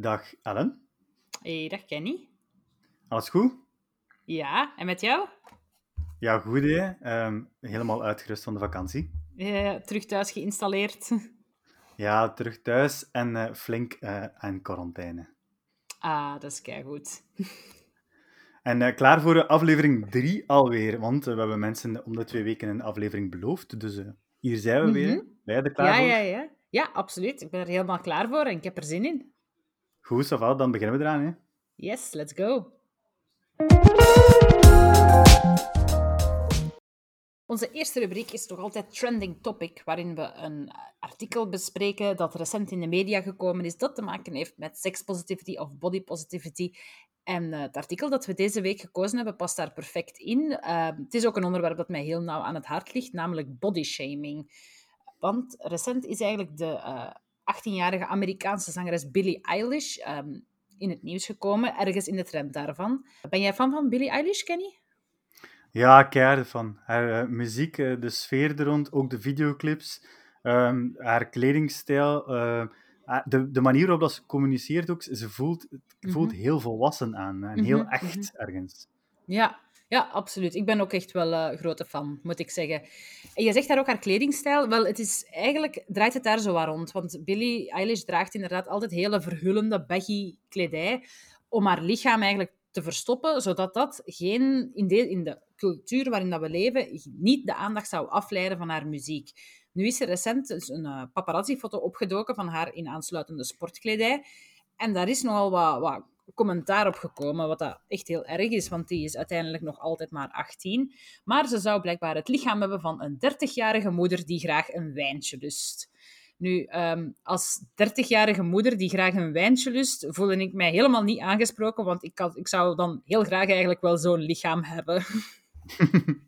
Dag Ellen. Hey, dag Kenny. Alles goed? Ja, en met jou? Ja, goed hè. Ehm, helemaal uitgerust van de vakantie. Eh, terug thuis geïnstalleerd. Ja, terug thuis en eh, flink eh, aan quarantaine. Ah, dat is keigoed. En klaar voor aflevering 3 alweer, want we hebben mensen om de twee weken een aflevering beloofd. Dus hier zijn we weer. Ben jij er klaar Ja, voor? ja, ja. Ja, absoluut. Ik ben er helemaal klaar voor en ik heb er zin in. Goed, ça va, dan beginnen we eraan. Hè. Yes, let's go. Onze eerste rubriek is toch altijd Trending Topic, waarin we een artikel bespreken dat recent in de media gekomen is, dat te maken heeft met sex positivity of body positivity. En eh, het artikel dat we deze week gekozen hebben, past daar perfect in. Eh, het is ook een onderwerp dat mij heel nauw aan het hart ligt, namelijk body shaming. Want recent is eigenlijk de eh, 18-jarige Amerikaanse zangeres Billie Eilish ehm, in het nieuws gekomen, ergens in de trend daarvan. Ben jij fan van Billie Eilish, Kenny? Ja, keihard van. Haar eh, muziek, eh, de sfeer er rond, ook de videoclips, ehm, haar kledingstijl, eh, de, de manier waarop dat ze communiceert ook, ze voelt, het voelt Mhm. heel volwassen aan en heel Mhm, echt ergens. Ja, ja, absoluut. Ik ben ook echt wel een grote fan, moet ik zeggen. En je zegt daar ook haar kledingstijl. Wel, het is eigenlijk draait het daar zo waar rond. Want Billie Eilish draagt inderdaad altijd hele verhullende, baggy kledij om haar lichaam eigenlijk te verstoppen, zodat dat geen, in, de, in de cultuur waarin dat we leven niet de aandacht zou afleiden van haar muziek. Nu is er recent dus een eh, paparazzi-foto opgedoken van haar in aansluitende sportkledij. En daar is nogal wat, wat commentaar op gekomen, wat dat echt heel erg is, want die is uiteindelijk nog altijd maar 18. Maar ze zou blijkbaar het lichaam hebben van een 30-jarige moeder die graag een wijntje lust. Nu, ehm, als 30-jarige moeder die graag een wijntje lust, voelde ik mij helemaal niet aangesproken, want ik, had, ik zou dan heel graag eigenlijk wel zo'n lichaam hebben.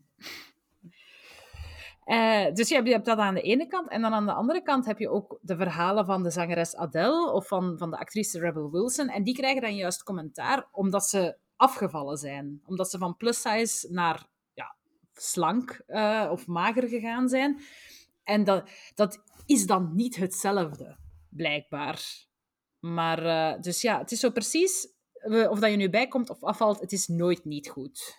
Eh, dus je hebt, hebt dat aan de ene kant. En dan aan de andere kant heb je ook de verhalen van de zangeres Adele of van, van de actrice Rebel Wilson. En die krijgen dan juist commentaar omdat ze afgevallen zijn. Omdat ze van plus size naar ja, slank eh, of mager gegaan zijn. En dat, dat is dan niet hetzelfde, blijkbaar. Maar, eh, dus ja, het is zo precies, of dat je nu bijkomt of afvalt, het is nooit niet goed.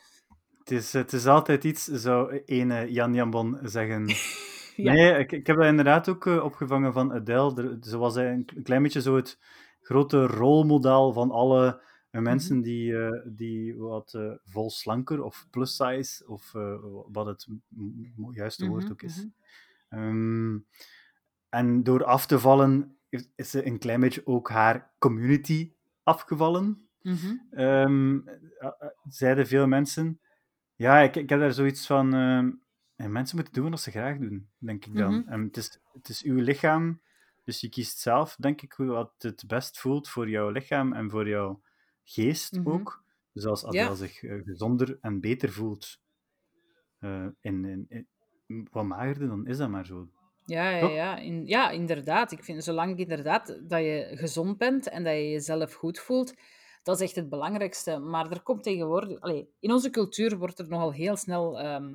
Het is, het is altijd iets, zou ene Jan Jambon zeggen. Ja. Nee, ik, ik heb dat inderdaad ook eh, opgevangen van Adele. Ze was een klein beetje zo het grote rolmodel van alle eh, mensen Mhm. die, eh, die wat eh, vol slanker of plus size, of wat het juiste woord Mhm, ook is. mhm. Ehm, en door af te vallen, is, ze een klein beetje ook haar community afgevallen. Eh, zeiden veel mensen. Ja, ik, ik heb daar zoiets van. ehm, eh, mensen moeten doen wat ze graag doen, denk ik dan. Mhm. En het, is, het is uw lichaam, dus je kiest zelf, denk ik, wat het best voelt voor jouw lichaam en voor jouw geest Mhm. ook. Dus als Adele Ja. zich eh, gezonder en beter voelt, eh, in, in, in- wat magerder, dan is dat maar zo. Ja, ja, ja, in, ja, inderdaad. Ik vind, zolang inderdaad dat je gezond bent en dat je jezelf goed voelt, dat is echt het belangrijkste. Maar er komt tegenwoordig... In onze cultuur wordt er nogal heel snel ehm,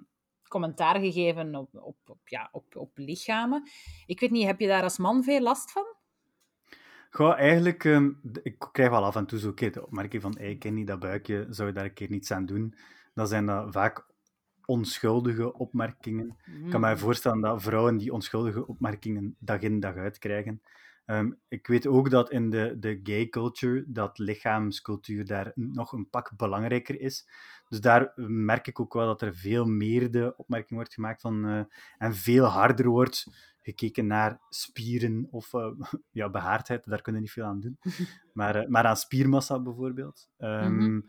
commentaar gegeven op, op, op, ja, op, op lichamen. Ik weet niet, heb je daar als man veel last van? Goh, eigenlijk, ehm, ik krijg wel af en toe zo een keer de opmerking van ik ken niet dat buikje, zou je daar een keer niets aan doen? Dan zijn dat vaak onschuldige opmerkingen. Ik kan mij Hmm. voorstellen dat vrouwen die onschuldige opmerkingen dag in dag uit krijgen. Ehm, ik weet ook dat in de, de gay culture dat lichaamscultuur daar nog een pak belangrijker is. Dus daar merk ik ook wel dat er veel meer de opmerking wordt gemaakt van, eh, en veel harder wordt gekeken naar spieren of eh, ja, behaardheid. Daar kunnen we niet veel aan doen. Maar, eh, maar aan spiermassa bijvoorbeeld. Ehm, Mhm.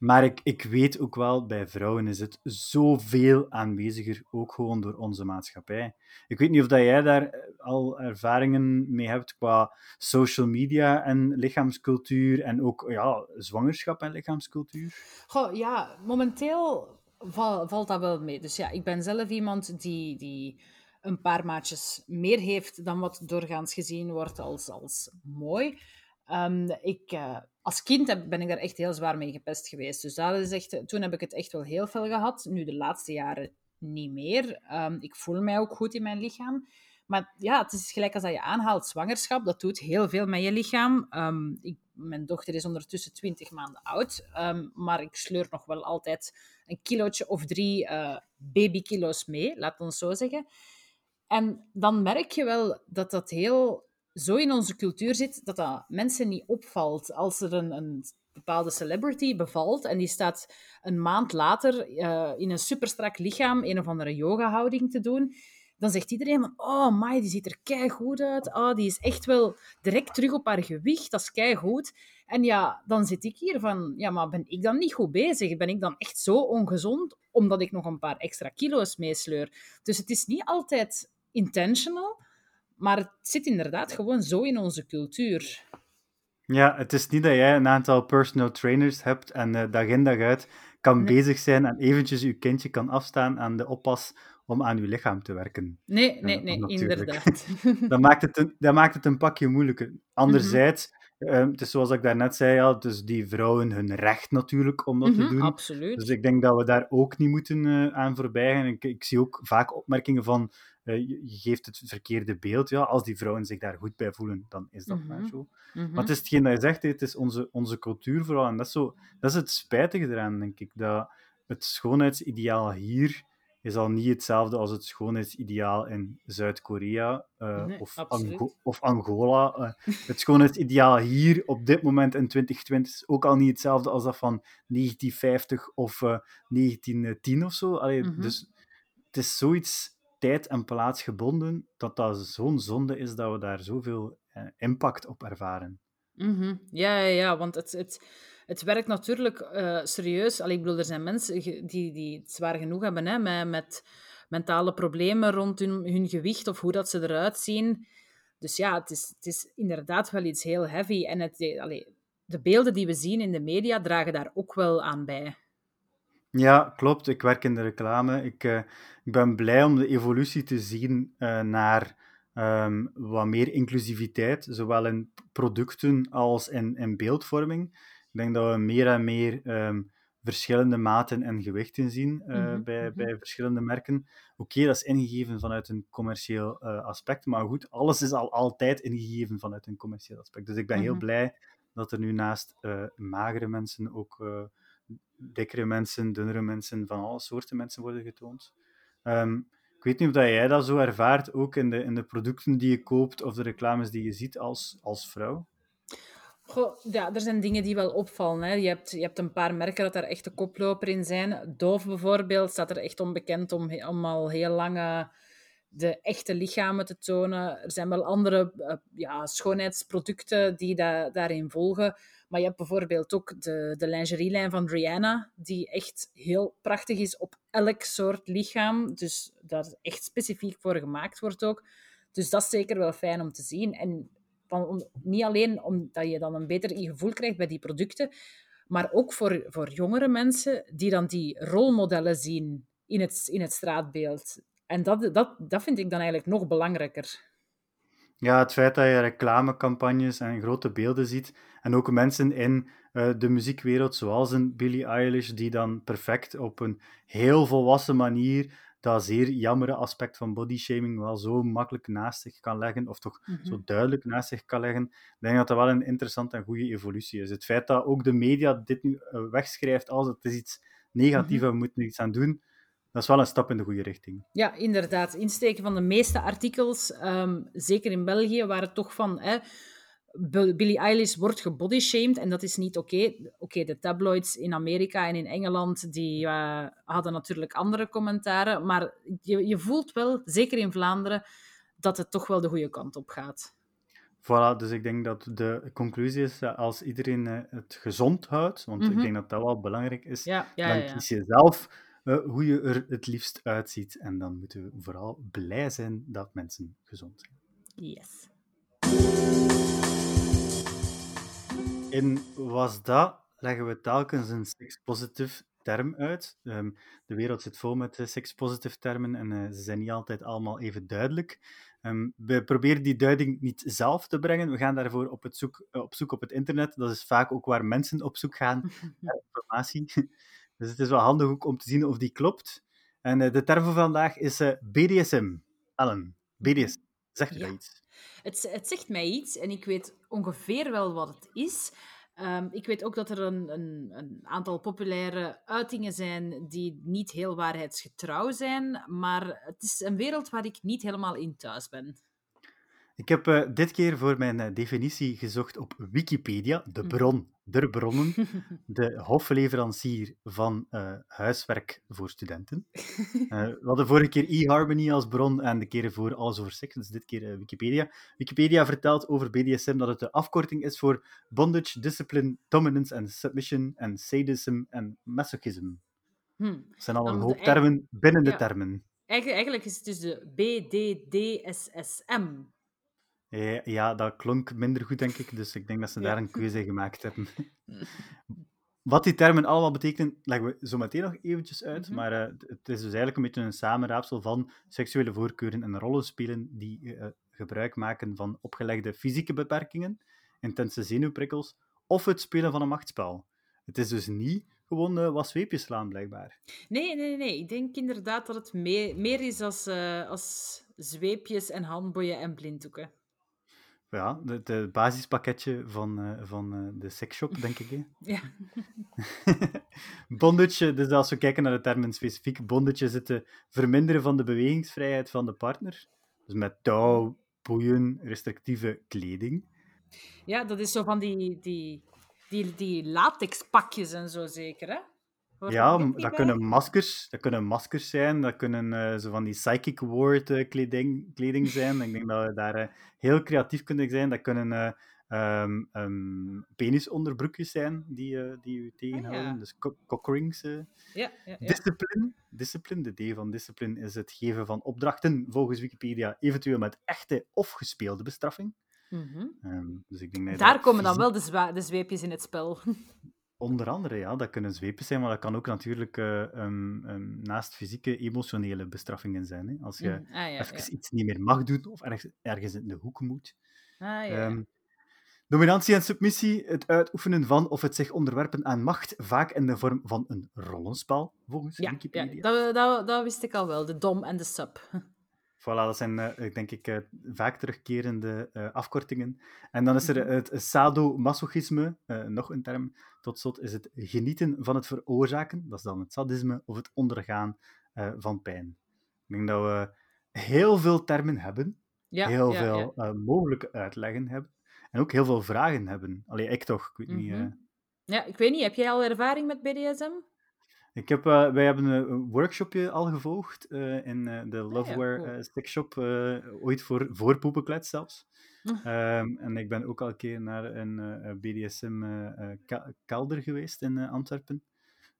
Maar ik, ik weet ook wel, bij vrouwen is het zoveel aanweziger, ook gewoon door onze maatschappij. Ik weet niet of dat jij daar eh, al ervaringen mee hebt qua social media en lichaamscultuur en ook ja, zwangerschap en lichaamscultuur. Goh, ja, momenteel val- valt dat wel mee. Dus ja, ik ben zelf iemand die, die een paar maatjes meer heeft dan wat doorgaans gezien wordt als, als mooi. Ehm, ik, eh, als kind ben ik daar echt heel zwaar mee gepest geweest. Dus dat is echt, toen heb ik het echt wel heel veel gehad. Nu de laatste jaren niet meer. Ehm, ik voel mij ook goed in mijn lichaam. Maar ja, het is gelijk als dat je aanhaalt, zwangerschap, dat doet heel veel met je lichaam. Ehm, ik, mijn dochter is ondertussen 20 maanden oud, ehm, maar ik sleur nog wel altijd een kilootje of drie uh, babykilo's mee, laat ons zo zeggen. En dan merk je wel dat dat heel zo in onze cultuur zit, dat dat mensen niet opvalt. Als er een, een bepaalde celebrity bevalt en die staat een maand later uh, in een superstrak lichaam een of andere yoga-houding te doen, dan zegt iedereen van, oh my, die ziet er kei goed uit. Oh, die is echt wel direct terug op haar gewicht. Dat is kei goed. En ja, dan zit ik hier van, ja, maar ben ik dan niet goed bezig? Ben ik dan echt zo ongezond omdat ik nog een paar extra kilo's meesleur? Dus het is niet altijd intentional, maar het zit inderdaad gewoon zo in onze cultuur. Ja, het is niet dat jij een aantal personal trainers hebt en uh, dag in dag uit kan bezig zijn en eventjes je kindje kan afstaan aan de oppas om aan je lichaam te werken. Nee, nee, nee, inderdaad. dat, maakt het een, dat maakt het een pakje moeilijker. Anderzijds, mm het is zoals ik daarnet zei, ja, dus die vrouwen hun recht natuurlijk om dat te mhm, doen. Absoluut. Dus ik denk dat we daar ook niet moeten uh, aan voorbij gaan. Ik, ik, zie ook vaak opmerkingen van je, geeft het verkeerde beeld. Ja, als die vrouwen zich daar goed bij voelen, dan is dat maar mhm, zo. Maar het is hetgeen dat je zegt, het is onze, onze cultuur vooral. En dat is, zo, dat is het spijtige eraan, denk ik. Dat het schoonheidsideaal hier is al niet hetzelfde als het schoonheidsideaal in Zuid-Korea uh, of, of, Angola. Uh, het schoonheidsideaal hier op dit moment in 2020 is ook al niet hetzelfde als dat van 1950 of uh, eh, 1910 of zo. Allee, mm -hmm. Dus het is zoiets tijd en plaats gebonden dat dat zo'n zonde is dat we daar zoveel impact op ervaren. Mm. Ja, ja, ja, want het, het, het werkt natuurlijk uh, serieus. Allee, ik bedoel, er zijn mensen die, die het zwaar genoeg hebben hè, met, met mentale problemen rond hun, hun gewicht of hoe dat ze eruit zien. Dus ja, het is, het is inderdaad wel iets heel heavy. En het, eh, allee, de beelden die we zien in de media dragen daar ook wel aan bij. Ja, klopt. Ik werk in de reclame. Ik, uh, ik ben blij om de evolutie te zien uh, naar um, wat meer inclusiviteit, zowel in producten als in, in beeldvorming. Ik denk dat we meer en meer um, verschillende maten en gewichten zien uh, mm-hmm. bij, mm-hmm. bij verschillende merken. Oké, okay, dat is ingegeven vanuit een commercieel aspect, maar goed, alles is al altijd ingegeven vanuit een commercieel aspect. Dus ik ben heel blij dat er nu naast magere mensen ook dikkere mensen, dunnere mensen, van alle soorten mensen worden getoond. Um, ik weet niet of jij dat zo ervaart, ook in de, in de producten die je koopt of de reclames die je ziet als, als vrouw. Goh, ja, er zijn dingen die wel opvallen. Hè. Je, hebt, je hebt een paar merken dat daar echt de koploper in zijn. Dove bijvoorbeeld staat er echt onbekend om, om al heel lange de echte lichamen te tonen. Er zijn wel andere uh, ja, schoonheidsproducten die da daarin volgen. Maar je hebt bijvoorbeeld ook de, de lingerielijn van Rihanna, die echt heel prachtig is op elk soort lichaam. Dus daar echt specifiek voor gemaakt wordt ook. Dus dat is zeker wel fijn om te zien. En van, niet alleen omdat je dan een beter gevoel krijgt bij die producten, maar ook voor, voor jongere mensen die dan die rolmodellen zien in het, in het straatbeeld. En dat, dat, dat vind ik dan eigenlijk nog belangrijker. Ja, het feit dat je reclamecampagnes en grote beelden ziet en ook mensen in uh, de muziekwereld, zoals een Billie Eilish, die dan perfect op een heel volwassen manier dat zeer jammere aspect van bodyshaming wel zo makkelijk naast zich kan leggen, of toch mm -hmm. zo duidelijk naast zich kan leggen. Ik denk dat dat wel een interessante en goede evolutie is. Het feit dat ook de media dit nu uh, wegschrijft als het is iets negatiefs mm -hmm. we moeten er iets aan doen, dat is wel een stap in de goede richting. Ja, inderdaad. Insteken van de meeste artikels, um, zeker in België, waren toch van... Hè, Billie Eilish wordt gebodyshamed en dat is niet oké. Okay. Oké, de tabloids in Amerika en in Engeland die uh, hadden natuurlijk andere commentaren, maar je, je voelt wel, zeker in Vlaanderen, dat het toch wel de goede kant op gaat. Voilà, dus ik denk dat de conclusie is, als iedereen uh, het gezond houdt, want mm -hmm. ik mhm. denk dat dat wel belangrijk is, ja, ja, dan ja, kies je zelf uh, hoe je er het liefst uitziet. En dan moeten we vooral blij zijn dat mensen gezond zijn. Yes. In Was dat leggen we telkens een sex-positive term uit. Um, de wereld zit vol met uh, termen en uh, ze zijn niet altijd allemaal even duidelijk. Um, we proberen die duiding niet zelf te brengen. We gaan daarvoor op, het zoek, uh, op zoek op het internet. Dat is vaak ook waar mensen op zoek gaan naar informatie. Dus het is wel handig ook om te zien of die klopt. En de term van vandaag is BDSM. Ellen, BDSM. Zegt u Ja. dat iets? Het, het zegt mij iets en ik weet ongeveer wel wat het is. Ehm, ik weet ook dat er een, een, een aantal populaire uitingen zijn die niet heel waarheidsgetrouw zijn, maar het is een wereld waar ik niet helemaal in thuis ben. Ik heb eh, dit keer voor mijn eh, definitie gezocht op Wikipedia, de Mhm. bron der bronnen, de hofleverancier van eh, huiswerk voor studenten. Eh, we hadden vorige keer eHarmony als bron en de keer voor Alles over Seks, dus dit keer eh, Wikipedia. Wikipedia vertelt over BDSM dat het de afkorting is voor Bondage, Discipline, Dominance and Submission en Sadism en Masochism. Hm. Dat zijn al een hoop termen binnen de termen. Eigenlijk, eigenlijk is het dus de BDDSSM. Eh, Ja, dat klonk minder goed, denk ik. Dus ik denk dat ze daar Ja. een keuze in gemaakt hebben. Wat die termen allemaal betekenen, leggen we zo meteen nog eventjes uit. Mhm. Maar eh, het is dus eigenlijk een beetje een samenraapsel van seksuele voorkeuren en rollenspelen die eh, gebruik maken van opgelegde fysieke beperkingen, intense zenuwprikkels of het spelen van een machtsspel. Het is dus niet gewoon wat zweepjes slaan, blijkbaar. Nee, nee, nee. Ik denk inderdaad dat het meer, meer is als, als zweepjes en handboeien en blinddoeken. Ja, het basispakketje van, eh, van eh, de seksshop, denk ik. Hè? Ja. bondage, dus als we kijken naar de termen specifiek, bondage is het eh, verminderen van de bewegingsvrijheid van de partner. Dus met touw, boeien, restrictieve kleding. ja, dat is zo van die, die, die, die latexpakjes en zo zeker, hè? Hoort ja, dat bij? kunnen, maskers, dat kunnen maskers zijn, dat kunnen eh, zo van die psychic ward eh, kleding, kleding zijn. Ik denk dat we daar eh, heel creatief kunnen zijn. Dat kunnen ehm, ehm, penisonderbroekjes zijn die, die u tegenhouden. Ah, ja. Dus co- cockrings. Ja, ja, ja. Discipline. Discipline, de D van discipline, is het geven van opdrachten, volgens Wikipedia, eventueel met echte of gespeelde bestraffing. Mhm. Ehm, dus ik denk dat Daar dat komen dan wel de, zwa- de zweepjes in het spel. Onder andere, ja, dat kunnen zwepen zijn, maar dat kan ook natuurlijk eh, ehm, ehm, naast fysieke, emotionele bestraffingen zijn. Hè? Als je Mhm. Ah, ja, ja. even iets niet meer mag doen of ergens, ergens in de hoek moet. Ah, ja, ja. Ehm, dominantie en submissie, het uitoefenen van of het zich onderwerpen aan macht, vaak in de vorm van een rollenspel, volgens ja, ja Wikipedia. dat, dat, dat wist ik al wel. De dom en de sub. Voilà, dat zijn eh, denk ik eh, vaak terugkerende eh, afkortingen. En dan is er Mhm. het sadomasochisme, nog een term. Tot slot is het genieten van het veroorzaken, dat is dan het sadisme, of het ondergaan van pijn. Ik denk dat we heel veel termen hebben, Ja, heel ja, veel ja. mogelijke uitleggen hebben, en ook heel veel vragen hebben. Allee, ik toch, ik weet niet... Mhm. ja, ik weet niet. Heb jij al ervaring met BDSM? Ik heb, eh, wij hebben een, workshopje al gevolgd eh, in eh, de Ah ja, Loveware cool. ooit voor, voor Poepenklets zelfs. Hm. Ehm, en ik ben ook al een keer naar een eh, BDSM eh, eh, ka- kelder geweest in Antwerpen.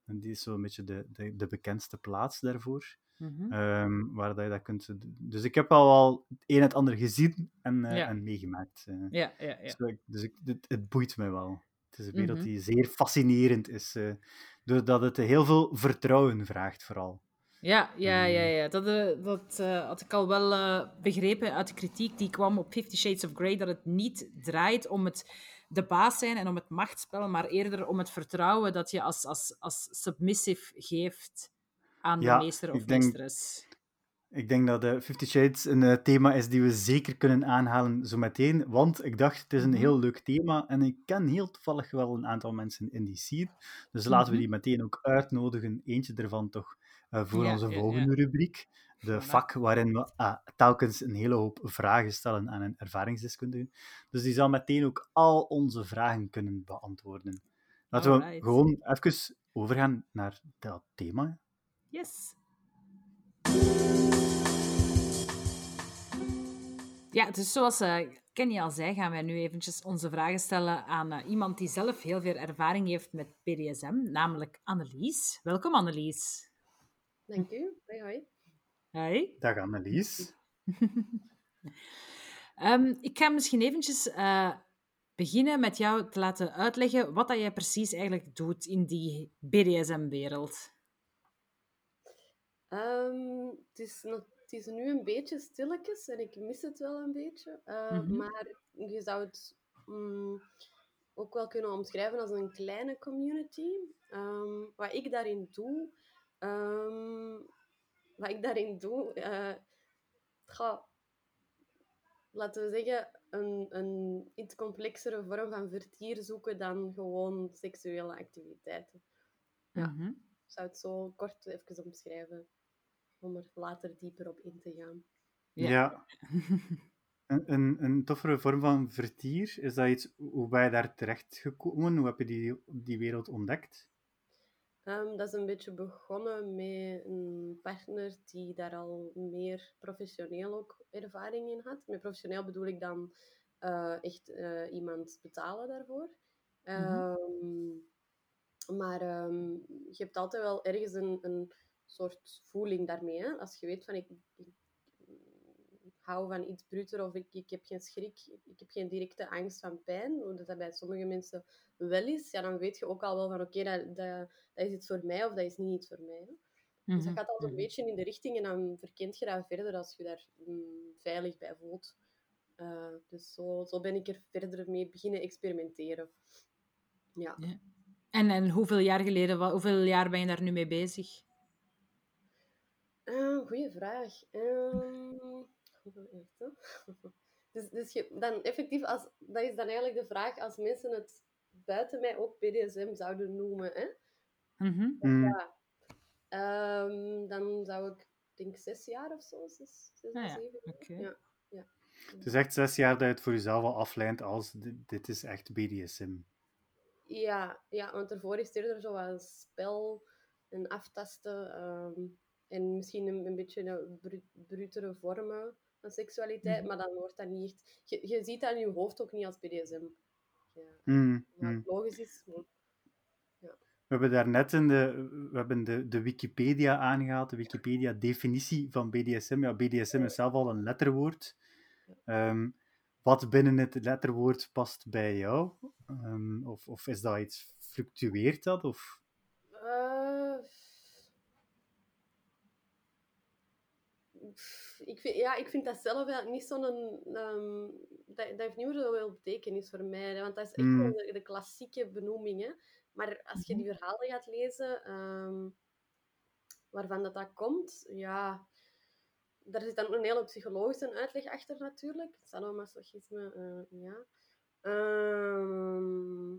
En die is zo'n beetje de, de, de bekendste plaats daarvoor, Mhm. ehm, waar dat je dat kunt doen. Dus ik heb al wel het een en het ander gezien en, Ja. en meegemaakt. Ja, ja, ja. Dus, dus ik, het, het boeit mij wel. Het is een wereld Mhm. die zeer fascinerend is, doordat het heel veel vertrouwen vraagt, vooral. Ja, ja, ja, Mm. ja. Dat, eh, dat eh, had ik al wel eh, begrepen uit de kritiek die kwam op Fifty Shades of Grey, dat het niet draait om het de baas zijn en om het machtsspel, maar eerder om het vertrouwen dat je als, als, als submissive geeft aan Ja, de meester of meesteres. Ik denk dat eh, Fifty Shades een eh, thema is die we zeker kunnen aanhalen zo meteen, want ik dacht, het is een Mhm. heel leuk thema en ik ken heel toevallig wel een aantal mensen in die scene, dus laten we Mhm. die meteen ook uitnodigen. Eentje ervan toch eh, voor Ja, onze ja. volgende rubriek, de vak waarin we ah, telkens een hele hoop vragen stellen aan een ervaringsdeskundige. Dus die zal meteen ook al onze vragen kunnen beantwoorden. Laten we gewoon even overgaan naar dat thema. Yes. Ja, dus zoals eh, Kenny al zei, gaan wij nu eventjes onze vragen stellen aan eh, iemand die zelf heel veel ervaring heeft met BDSM, namelijk Annelies. Welkom, Annelies. Dank u. Hoi, hoi. Hoi. Dag Annelies. Ehm, ik ga misschien eventjes eh, beginnen met jou te laten uitleggen wat dat jij precies eigenlijk doet in die BDSM-wereld. Ehm, het, is nog, het is nu een beetje stilletjes en ik mis het wel een beetje. Eh, Mhm. Maar je zou het mm, ook wel kunnen omschrijven als een kleine community. Ehm, wat ik daarin doe, ehm, wat ik daarin doe, eh, goh, laten we zeggen, een, een iets complexere vorm van vertier zoeken dan gewoon seksuele activiteiten. Ja. Mhm. Ik zou het zo kort even omschrijven, om er later dieper op in te gaan. Ja. Ja. Een, een, een toffere vorm van vertier, is dat iets, hoe ben je daar terecht gekomen? Hoe heb je die, die wereld ontdekt? Ehm, dat is een beetje begonnen met een partner die daar al meer professioneel ook ervaring in had. Met professioneel bedoel ik dan eh, echt eh, iemand betalen daarvoor. Ehm, Maar ehm, je hebt altijd wel ergens een, een soort voeling daarmee. Hè? Als je weet van ik, ik, ik hou van iets bruter of ik, ik heb geen schrik, ik heb geen directe angst van pijn, hoe dat, bij sommige mensen wel is, ja, dan weet je ook al wel van oké, dat, dat, dat is iets voor mij of dat is niet iets voor mij. Hè? Dus dat Mhm. gaat altijd een beetje in de richting en dan verkent je dat verder als je daar mm, veilig bij voelt. Eh, dus zo, zo ben ik er verder mee beginnen experimenteren. Ja. En, en hoeveel jaar geleden, hoeveel jaar ben je daar nu mee bezig? Uh, goeie vraag. Ehm, echt? Dus, dus je, dan effectief, als, dat is dan eigenlijk de vraag als mensen het buiten mij ook BDSM zouden noemen. Hè? Mhm. Hmm. Ja. Ehm, dan zou ik, denk zes jaar of zo, zes, zes Ah of ja, zeven. Oké. Ja. Het is echt zes jaar dat je het voor jezelf al aflijnt als dit, is echt BDSM. Ja, ja, want ervoor is het eerder zo wat spel en aftasten. ehm, en misschien een, een beetje een bru brutere vormen van seksualiteit, Mhm. maar dan wordt dat niet echt... Je, je ziet dat in je hoofd ook niet als BDSM. Ja, ja, hmm. logisch is. maar- We hebben daarnet in de, we hebben de, de Wikipedia aangehaald, de Wikipedia-definitie van BDSM. Ja, BDSM is zelf al een letterwoord. Ehm, wat binnen het letterwoord past bij jou? Ehm, of, of is dat iets, fluctueert dat? Of... Eh, ik vind, ja, ik vind dat zelf eigenlijk niet zo'n... ehm, dat, dat heeft niet meer zoveel betekenis voor mij. hè, Want dat is echt Mm. wel de, de klassieke benoeming. Hè. Maar als je die verhalen gaat lezen, ehm, waarvan dat, dat komt, ja... Daar zit dan een hele psychologische uitleg achter natuurlijk. Sadomasochisme, eh ja. Ehm,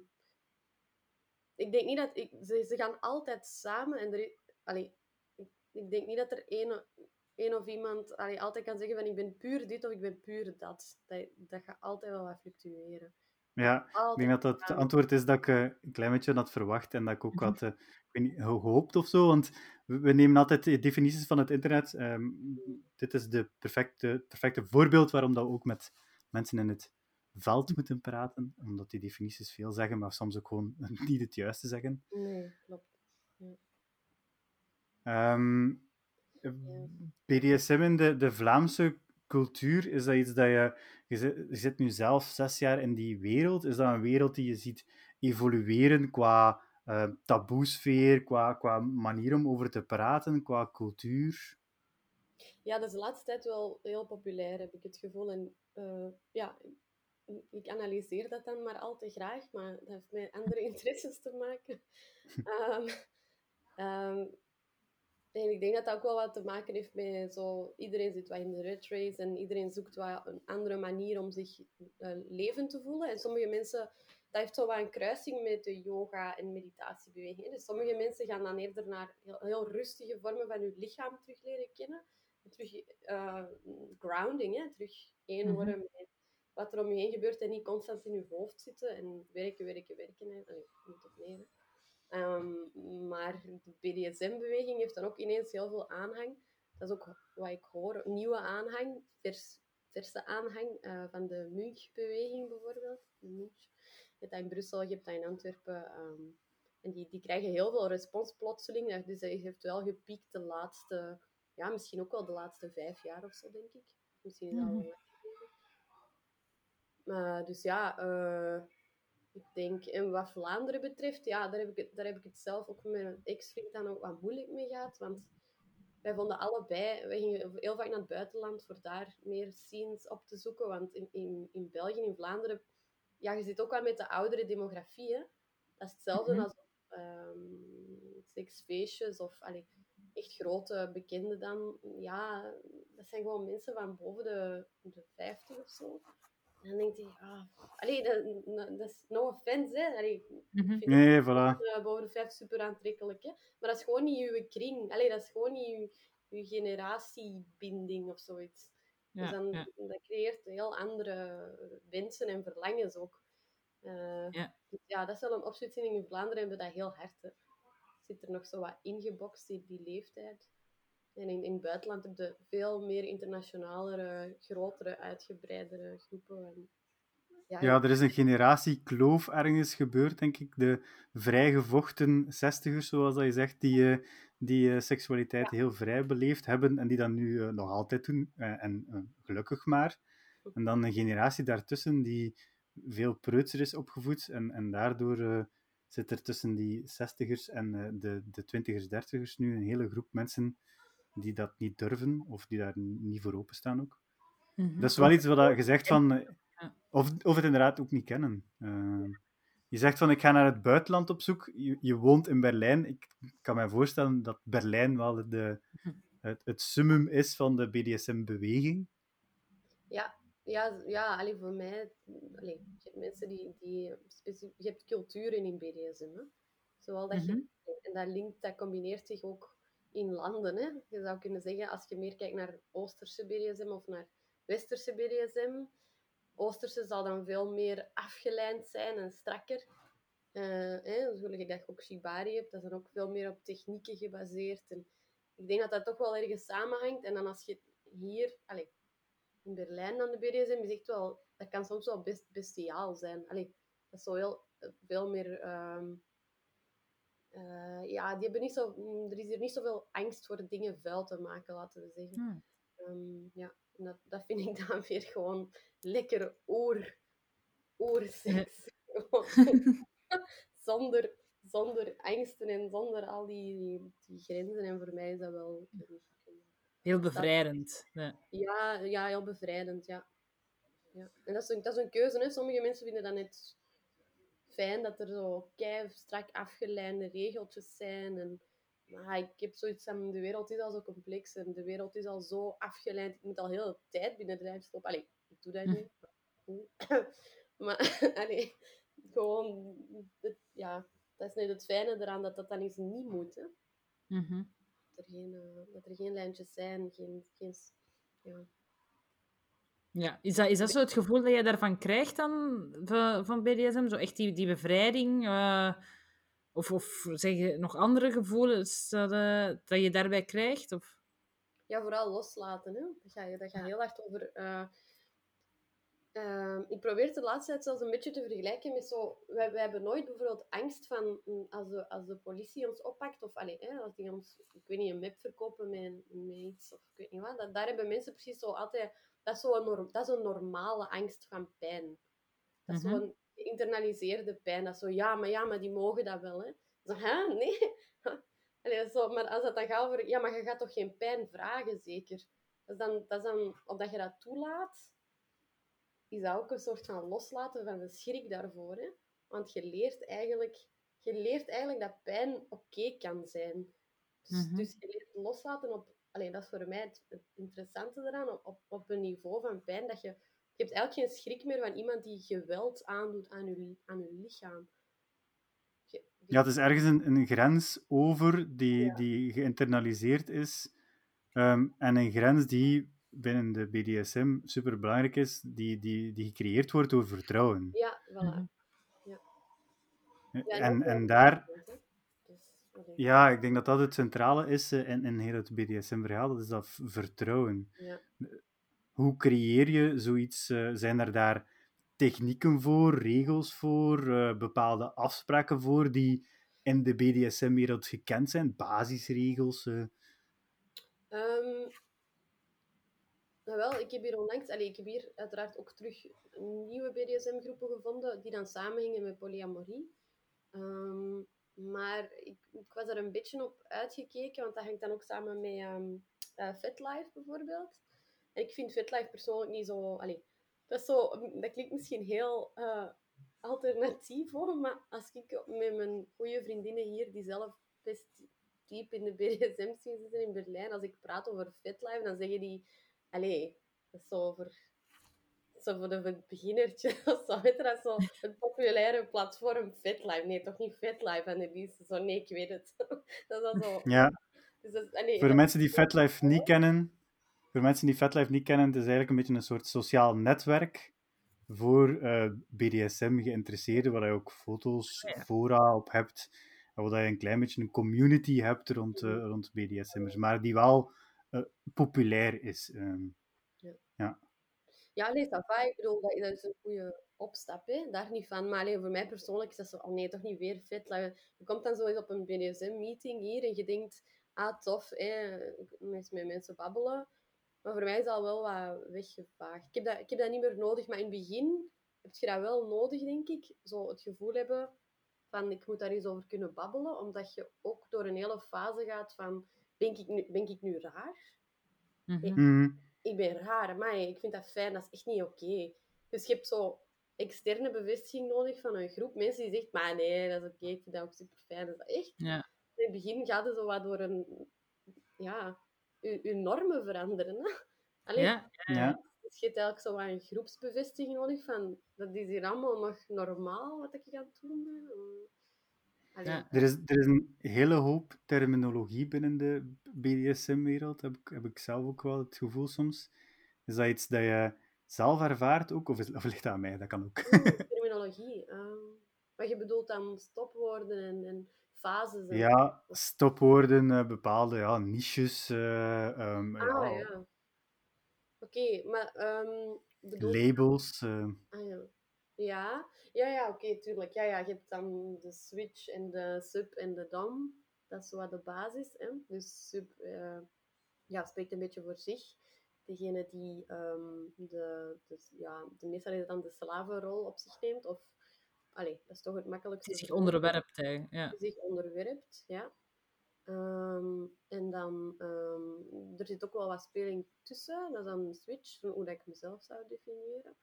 ik denk niet dat... Ik, ze, ze gaan altijd samen en er is... Allee, ik, ik denk niet dat er één, één of iemand allee, altijd kan zeggen van ik ben puur dit of ik ben puur dat. Dat, dat gaat altijd wel wat fluctueren. Ja, ik denk dat dat het antwoord is dat ik eh, een klein beetje had verwacht en dat ik ook Mhm. had eh, ik weet niet, gehoopt of zo. Want we, we nemen altijd de definities van het internet. Ehm, dit is de perfecte, perfecte voorbeeld waarom dat we ook met mensen in het veld moeten praten. Omdat die definities veel zeggen, maar soms ook gewoon niet het juiste zeggen. Nee, klopt. Ehm, BDSM in de, de Vlaamse cultuur, is dat iets dat je... Je zit, je zit nu zelf zes jaar in die wereld. Is dat een wereld die je ziet evolueren qua eh taboesfeer, qua, qua manier om over te praten, qua cultuur? Ja, dat is de laatste tijd wel heel populair, heb ik het gevoel. En eh, ja, ik- analyseer dat dan maar al te graag, maar dat heeft met andere interesses te maken. Ehm, en ik denk dat dat ook wel wat te maken heeft met zo... Iedereen zit wat in de red race en iedereen zoekt wat een andere manier om zich eh, levend te voelen. En sommige mensen... Dat heeft zo wat een kruising met de yoga- en meditatiebeweging. Dus sommige mensen gaan dan eerder naar heel, heel rustige vormen van hun lichaam terug leren kennen. Terug eh, grounding, hè? terug één Mhm. worden met wat er om je heen gebeurt en niet constant in je hoofd zitten en werken, werken, werken. Hè. Allee, niet op Ehm, maar de BDSM-beweging heeft dan ook ineens heel veel aanhang. Dat is ook wat ik hoor. Nieuwe aanhang, vers, verse aanhang eh, van de Munch-beweging bijvoorbeeld. De Munch. Je hebt dat in Brussel, je hebt dat in Antwerpen. ehm, en die, die krijgen heel veel respons plotseling. Dus dat heeft wel gepiekt de laatste, ja, misschien ook wel de laatste vijf jaar of zo, denk ik. Misschien is dat Mhm. geleden. Maar dus ja, eh, ik denk, en wat Vlaanderen betreft, ja, daar heb ik het, daar heb ik het zelf ook met mijn ex-vriend dan ook wat moeilijk mee gehad. Want wij vonden allebei, wij gingen heel vaak naar het buitenland voor daar meer scenes op te zoeken. Want in, in, in België, in Vlaanderen, ja, je zit ook wel met de oudere demografie. Hè? Dat is hetzelfde Mhm. als ehm seksfeestjes of allee, echt grote bekenden dan, ja, dat zijn gewoon mensen van boven de, de 50 of zo. En dan denkt hij, ah, allee, dat, dat is no offense, hè. Allee, Mhm. vind Nee, voilà. eh, boven de 50 super aantrekkelijk, hè. Maar dat is gewoon niet uw kring. Allee, dat is gewoon niet uw, uw generatiebinding of zoiets. dus dan, ja. dat creëert heel andere wensen en verlangens ook. Eh, Ja. dus ja, dat is wel een opsplitsing. In Vlaanderen hebben we dat heel hard. Hè. Zit er nog zo wat ingebokst, die, die leeftijd. En in, in het buitenland heb je veel meer internationalere, grotere, uitgebreidere groepen. En, ja, Ja, er is een generatiekloof ergens gebeurd, denk ik. De vrijgevochten zestigers, zoals dat je zegt, die, eh, die eh, seksualiteit heel vrij beleefd hebben en die dat nu eh, nog altijd doen. en gelukkig maar. En dan een generatie daartussen die veel preutser is opgevoed en, en daardoor zit er tussen die zestigers en de, de twintigers, dertigers nu een hele groep mensen die dat niet durven of die daar niet voor openstaan ook. Mhm. Dat is wel iets wat je zegt van... Of, of het inderdaad ook niet kennen. Eh, je zegt van, ik ga naar het buitenland op zoek. Je, je woont in Berlijn. Ik kan me voorstellen dat Berlijn wel de, het, het summum is van de BDSM-beweging. Ja, ja, ja allee, voor mij... Allee, je hebt mensen die... die specif- je hebt culturen in BDSM, hè. Zoal dat je... En dat linkt, dat combineert zich ook in landen, hè. Je zou kunnen zeggen, als je meer kijkt naar Oosterse BDSM of naar Westerse BDSM... Oosterse zal dan veel meer afgeleid zijn en strakker. Eh hè, zoals je dat ook Shibari hebt, dat is dan ook veel meer op technieken gebaseerd. En ik denk dat dat toch wel ergens samenhangt. En dan als je hier, allez, in Berlijn dan de BDSM, is echt wel, dat kan soms wel best bestiaal zijn. Allee, dat is heel, veel meer, ehm, eh, ja, die hebben niet zo, mm, er is hier niet zoveel angst voor dingen vuil te maken, laten we zeggen. Hmm. Ehm, ja, en dat, dat vind ik dan weer gewoon lekker oer, oerseks. zonder, zonder angsten en zonder al die, die, die grenzen. En voor mij is dat wel... Heel bevrijdend. Ja. Ja, ja heel bevrijdend, ja. ja. En dat is, een, dat is een keuze, hè. Sommige mensen vinden dat net fijn dat er zo kei strak afgeleide regeltjes zijn. En, maar ik heb zoiets van, de wereld is al zo complex en de wereld is al zo afgeleid. Ik moet al heel de tijd binnen de lijf stoppen. Allee, ik doe dat niet. maar, allee, gewoon, het, ja, dat is net het fijne eraan dat dat dan eens niet moet, hè. Mhm. Dat er geen, uh, dat er geen lijntjes zijn, geen... geen ja. Ja, is dat, is dat zo het gevoel dat je daarvan krijgt dan, van, BDSM? Zo echt die, die bevrijding? Uh, of, of zeg je nog andere gevoelens dat, uh, dat je daarbij krijgt? Of? Ja, vooral loslaten. Hè? Dat gaat dat gaat heel hard over... Uh, ik probeer het de laatste tijd zelfs een beetje te vergelijken met zo... Wij, wij hebben nooit bijvoorbeeld angst van als de, als de politie ons oppakt, of allee, hè, als die ons, ik weet niet, een map verkopen met, met iets, of ik weet niet wat. Dat, daar hebben mensen precies zo altijd... Dat is, zo een norm, dat is een normale angst van pijn. Dat is mm -hmm. zo'n geïnternaliseerde pijn. Dat is zo, ja, maar ja, maar die mogen dat wel, hè. Zo, hè? Nee. Allee, zo, maar als dat dan gaat over... Ja, maar je gaat toch geen pijn vragen, zeker? Dat is dan... Dat is dan omdat je dat toelaat, is dat ook een soort van loslaten van de schrik daarvoor, hè. Want je leert eigenlijk... Je leert eigenlijk dat pijn oké okay kan zijn. Dus, mm -hmm. dus je leert loslaten op... Allee, dat is voor mij het, het interessante eraan. Op, op, op een niveau van pijn dat je... Je hebt eigenlijk geen schrik meer van iemand die geweld aandoet aan je, aan je lichaam. Je, die... Ja, het is ergens een, een grens over die, ja. die geïnternaliseerd is. Um, en een grens die binnen de BDSM super belangrijk is, die, die, die gecreëerd wordt door vertrouwen. Ja, voilà. -hmm. ja. ja. en, en daar... Ja, ik denk dat dat het centrale is in, in heel het BDSM-verhaal, dat is dat vertrouwen. Ja. Hoe creëer je zoiets? Uh, zijn er daar technieken voor, regels voor, uh, bepaalde afspraken voor die in de BDSM-wereld gekend zijn? Basisregels? Um, nou wel, ik heb hier onlangs, allee, ik heb hier uiteraard ook terug nieuwe BDSM-groepen gevonden die dan samenhingen met polyamorie. Um, maar ik, ik, was er een beetje op uitgekeken, want dat hangt dan ook samen met um, FetLife bijvoorbeeld. En ik vind FetLife persoonlijk niet zo... Allee, dat, is zo dat klinkt misschien heel uh, alternatief hoor, maar als ik met mijn goede vriendinnen hier, die zelf best diep in de BDSM zitten in Berlijn. Als ik praat over FitLife, dan zeggen die... Allee, dat is zo voor... Zo voor de beginnertje of zo. Weet je, dat is zo het populaire platform FitLife. Nee, toch niet FitLife. En die is zo, nee, ik weet het. dat is zo... Ja. Dus dat allee, Voor de mensen die FatLife niet kennen, voor mensen die FatLife niet kennen, het is eigenlijk een beetje een soort sociaal netwerk voor eh, BDSM geïnteresseerden, waar je ook foto's, Ja. fora op hebt, en waar je een klein beetje een community hebt rond, eh, rond BDSM'ers, maar die wel eh, populair is. ehm. Ja, nee, dat va. Ik bedoel, dat, dat is een goede opstap, hè. daar niet van. Maar alleen voor mij persoonlijk is dat zo, oh nee, toch niet weer fit. Like, Je komt dan zo eens op een BDSM-meeting hier en je denkt, ah, tof, hè, met mensen babbelen. Maar voor mij is dat wel wat weggevaagd. Ik heb, dat, ik heb dat niet meer nodig, maar in het begin heb je dat wel nodig, denk ik. Zo het gevoel hebben van, ik moet daar eens over kunnen babbelen, omdat je ook door een hele fase gaat van, ben ik nu, ben ik nu raar? Mhm. Mhm. Ik ben raar, maar ik vind dat fijn, dat is echt niet oké. Dus je hebt zo externe bevestiging nodig van een groep mensen die zegt, maar nee, dat is oké, ik vind dat ook super fijn. Dat is echt. Ja. In het begin gaat het zo wat door een, ja, je, je normen veranderen. Hè? Alleen, Ja, Ja. dus je hebt eigenlijk zo wat een groepsbevestiging nodig van, dat is hier allemaal nog normaal wat ik aan het doen ben. Ja. Er is, er is een hele hoop terminologie binnen de BDSM-wereld, heb ik, heb ik zelf ook wel het gevoel soms. Is dat iets dat je zelf ervaart ook, of, is, of ligt dat aan mij? Dat kan ook. terminologie. ehm, wat je bedoelt dan stopwoorden en, en fases. En, Ja, stopwoorden, eh, bepaalde ja, niches, eh, ehm, Ah, ja, ja. Oké, maar ehm bedoel... labels. eh, Ah, ja. Ja, ja, ja oké, tuurlijk. Ja, ja, je hebt dan de switch en de sub en de dom. Dat is wat de basis. Hè? Dus sub eh, ja, spreekt een beetje voor zich. Degene die ehm, de, dus, ja, de meestal is het dan de slavenrol op zich neemt. Of, allee, dat is toch het makkelijkste. die zich onderwerpt. Hè. Ja. Die zich onderwerpt, ja. Ehm, en dan, ehm, er zit ook wel wat speling tussen. Dat is dan een switch, hoe dat ik mezelf zou definiëren.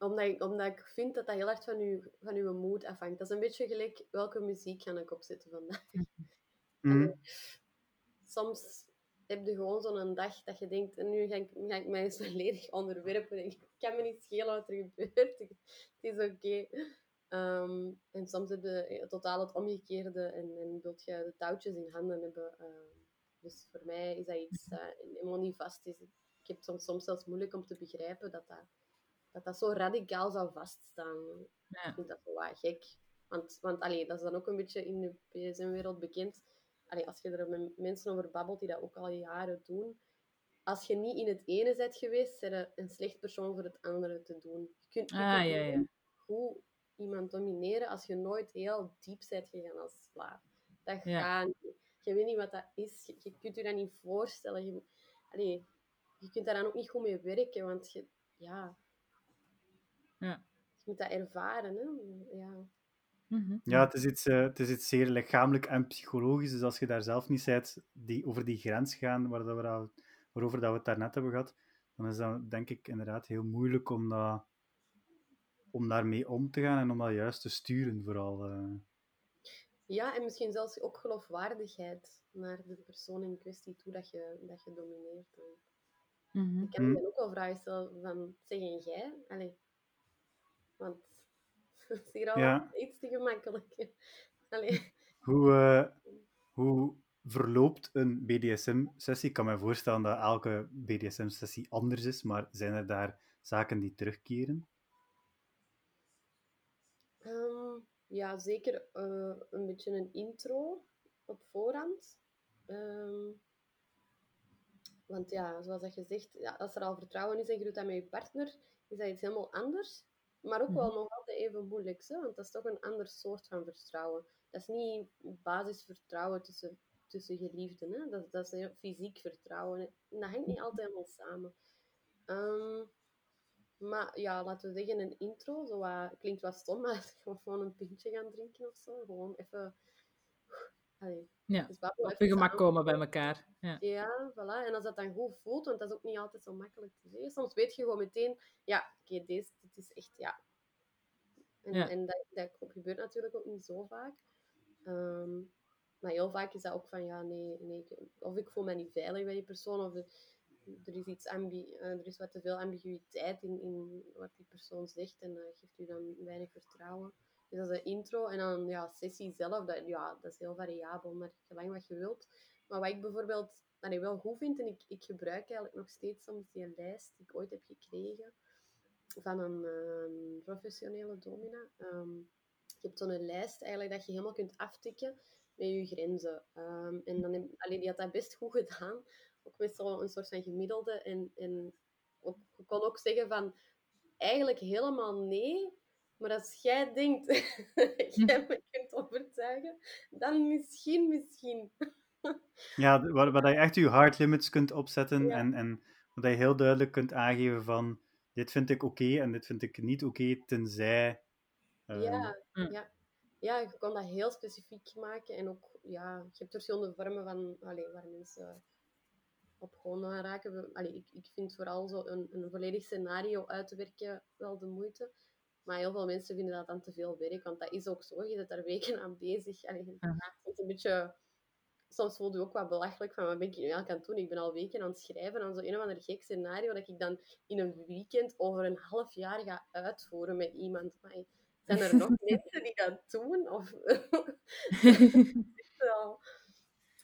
Omdat, ik, omdat ik vind dat dat heel erg van je, van uw mood afhangt. Dat is een beetje gelijk welke muziek ga ik opzetten vandaag. mhm. Allee, soms heb je gewoon zo'n dag dat je denkt, en nu ga ik, ga ik mij eens volledig onderwerpen. Ik kan me niet schelen wat er gebeurt. Het is oké. Ehm, en soms heb je eh, totaal het omgekeerde en, en wilt je de touwtjes in handen hebben. ehm. dus voor mij is dat iets dat helemaal niet vast is. Ik heb het soms, soms zelfs moeilijk om te begrijpen dat dat, dat, dat zo radicaal zou vaststaan. Ja. Ik vind dat zo wat gek. Want, want allee, dat is dan ook een beetje in de PSM-wereld bekend. Allee, als je er met mensen over babbelt die dat ook al jaren doen. Als je niet in het ene bent geweest, ben je een slecht persoon voor het andere te doen. Je kunt, Ah, kunt ja, ja. niet goed iemand domineren als je nooit heel diep bent gegaan als slaaf. Dat Ja. gaat niet. Je weet niet wat dat is. Je, je kunt je dat niet voorstellen. Je, allee, je kunt daar dan ook niet goed mee werken, want je, ja, Ja. je moet dat ervaren. Hè? Ja. Mhm. Ja, het is, iets, eh, het is iets zeer lichamelijk en psychologisch. Dus als je daar zelf niet bent, die over die grens gaan waar dat we waarover dat we het daarnet hebben gehad, dan is dat denk ik inderdaad heel moeilijk om, dat, om daarmee om te gaan en om dat juist te sturen vooral. eh. Ja, en misschien zelfs ook geloofwaardigheid naar de persoon in kwestie toe dat je, dat je domineert. Mhm. Ik kan me dan ook wel vragen stellen van, zeg en jij? Allee. Want het is hier al Ja. iets te gemakkelijk. Allee. Hoe, eh, hoe verloopt een BDSM-sessie? Ik kan me voorstellen dat elke BDSM-sessie anders is, maar zijn er daar zaken die terugkeren? Ehm, ja, zeker eh, een beetje een intro op voorhand. Ehm, want ja, zoals dat je zegt, ja, als er al vertrouwen is en je doet dat met je partner, is dat iets helemaal anders. Maar ook wel nog altijd even moeilijk, hè? want dat is toch een ander soort van vertrouwen. Dat is niet basisvertrouwen tussen, tussen geliefden. Hè? Dat, dat is fysiek vertrouwen. En dat hangt niet altijd helemaal samen. Ehm, maar ja, laten we zeggen een intro. Zo wat, klinkt wat stom, maar gewoon een pintje gaan drinken of zo. Gewoon even... Allee, Ja, dus Op je gemak komen bij elkaar. Ja. Ja, voilà. En als dat dan goed voelt, want dat is ook niet altijd zo makkelijk te zeggen. Soms weet je gewoon meteen, ja, oké, deze, dit is echt, ja. En, Ja. en dat, dat gebeurt natuurlijk ook niet zo vaak. Ehm, maar heel vaak is dat ook van, ja, nee, nee, of ik voel me niet veilig bij die persoon, of er, er is, iets ambi uh, er is wat te veel ambiguïteit in, in wat die persoon zegt en dat geeft u dan weinig vertrouwen. Dus dat is intro. En dan, ja, sessie zelf, dat, ja, dat is heel variabel, maar gelang wat je wilt. Maar wat ik bijvoorbeeld dat ik wel goed vind, en ik, ik gebruik eigenlijk nog steeds soms die lijst die ik ooit heb gekregen van een uh, professionele domina. Um, je hebt zo'n lijst eigenlijk dat je helemaal kunt aftikken met je grenzen. Um, en dan heb, die had dat best goed gedaan. Ook met zo'n soort van gemiddelde. En, en je kon ook zeggen van, eigenlijk helemaal nee. Maar als jij denkt, jij me kunt overtuigen, dan misschien, misschien. ja, waar, waar je echt je hard limits kunt opzetten en, en waar je heel duidelijk kunt aangeven van dit vind ik oké en dit vind ik niet oké, tenzij... Uh... Ja, hm. ja. ja, je kan dat heel specifiek maken en ook, ja, je hebt verschillende vormen van, allez, waar mensen op gewoon raken. Allee, ik, ik vind vooral zo een, een volledig scenario uit te werken wel de moeite. Maar heel veel mensen vinden dat dan te veel werk, want dat is ook zo. Je bent daar weken aan bezig. Uh -huh. Een beetje soms voelde je ook wat belachelijk van wat ben ik nu eigenlijk aan het doen? Ik ben al weken aan het schrijven aan zo'n een of ander gek scenario dat ik dan in een weekend over een half jaar ga uitvoeren met iemand. Maar zijn er nog mensen die dat doen? Of...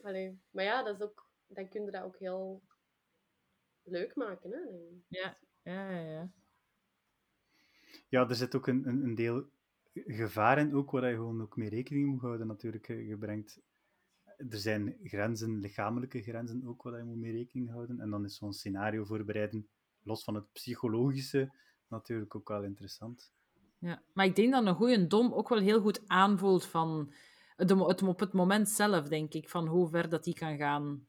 Allee. Maar ja, dat is ook, dan kun je dat ook heel leuk maken. Hè? Ja, ja, ja. Ja, er zit ook een, een, een deel gevaar in, ook waar je gewoon ook mee rekening moet houden natuurlijk. Je brengt er zijn grenzen, lichamelijke grenzen ook, waar je moet mee rekening houden. En dan is zo'n scenario voorbereiden, los van het psychologische, natuurlijk ook wel interessant. Ja, maar ik denk dat een goede dom ook wel heel goed aanvoelt van het, het, op het moment zelf, denk ik, van hoe ver dat die kan gaan.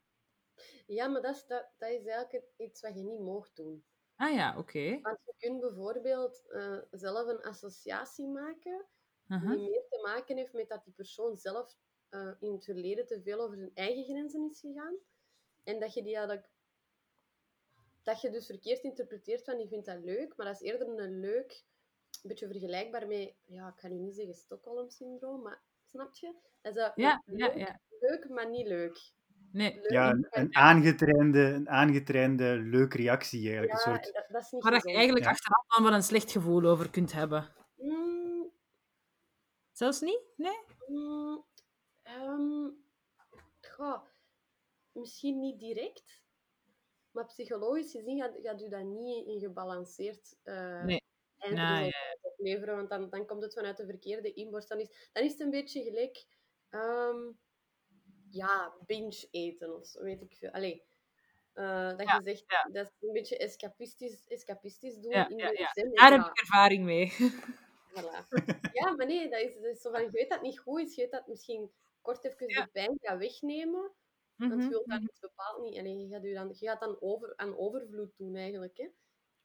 Ja, maar dat is, dat, dat is eigenlijk iets wat je niet mocht doen. Ah ja, oké. Want je kunt bijvoorbeeld uh, zelf een associatie maken uh -huh. die meer te maken heeft met dat die persoon zelf uh, in het verleden te veel over zijn eigen grenzen is gegaan. En dat je die eigenlijk... Dat je dus verkeerd interpreteert van die vindt dat leuk, maar dat is eerder een leuk... Een beetje vergelijkbaar met... Ja, ik ga nu niet zeggen Stockholm-syndroom, maar snap je? Dat is ja, leuk, ja, ja. leuk, maar niet leuk. Nee. Leuk, Ja, een, een, aangetrainde, een aangetrainde leuke reactie eigenlijk. Ja, een soort... dat, dat is niet Waar je eigenlijk Ja. achteraf dan wel een slecht gevoel over kunt hebben. Mm, Zelfs niet? Nee? mm, ehm, goh, misschien niet direct, maar psychologisch gezien gaat, gaat u dat niet in gebalanceerd eh Nee. eindresultaat opleveren, want dan, dan komt het vanuit de verkeerde inborst. Dan is, dan is het een beetje gelijk, ehm, ja, binge eten of zo, weet ik veel. Allee, eh, dat Ja, je zegt, ja. dat is een beetje escapistisch, escapistisch doen Ja, in ja, de ja. Daar ja. heb ik ervaring mee. Voilà. Ja, maar nee, dat is, dat is zo van, je weet dat het niet goed is, je weet dat het misschien kort even Ja. de pijn gaat wegnemen, want je Mhm, wilt dat mhm. iets bepaald niet. Allee, je gaat, dan, je gaat dan over, aan overvloed doen eigenlijk. Hè? En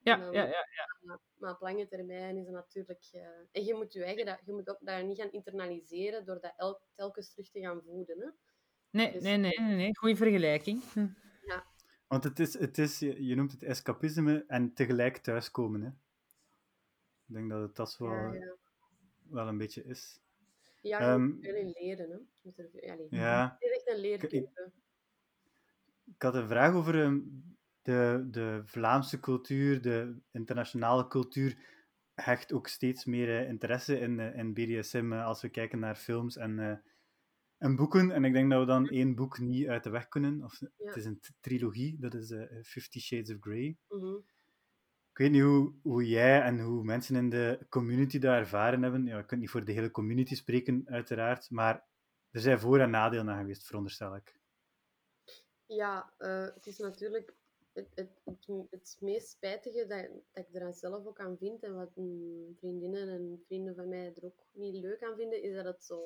Ja, dan- ja, ja. maar, maar op lange termijn is het natuurlijk... eh, en je moet je eigen, dat, je moet ook dat niet gaan internaliseren door dat elk, telkens terug te gaan voeden. Hè? Nee, Dus- nee, nee, nee, nee. Goeie vergelijking. Hm. Want het is, het is, je noemt het escapisme en tegelijk thuiskomen. Hè? Ik denk dat het dat Ja, wel, ja. wel een beetje is. ja in leren. Hè? Er, Ja, Het is echt een ik had een vraag over ehm, de, de Vlaamse cultuur, de internationale cultuur. Hecht ook steeds meer eh, interesse in, eh, in BDSM eh, als we kijken naar films en, eh, en boeken. En ik denk dat we dan één boek niet uit de weg kunnen. Of, Ja. Het is een trilogie, dat is eh, Fifty Shades of Grey. Mhm. Ik weet niet hoe, hoe jij en hoe mensen in de community dat ervaren hebben. Ja, ik kan niet voor de hele community spreken, uiteraard. Maar er zijn voor- en nadelen aan geweest, veronderstel ik. Ja, eh, het is natuurlijk het, het, het, het meest spijtige dat, dat ik eraan zelf ook aan vind en wat vriendinnen en vrienden van mij er ook niet leuk aan vinden, is dat het zo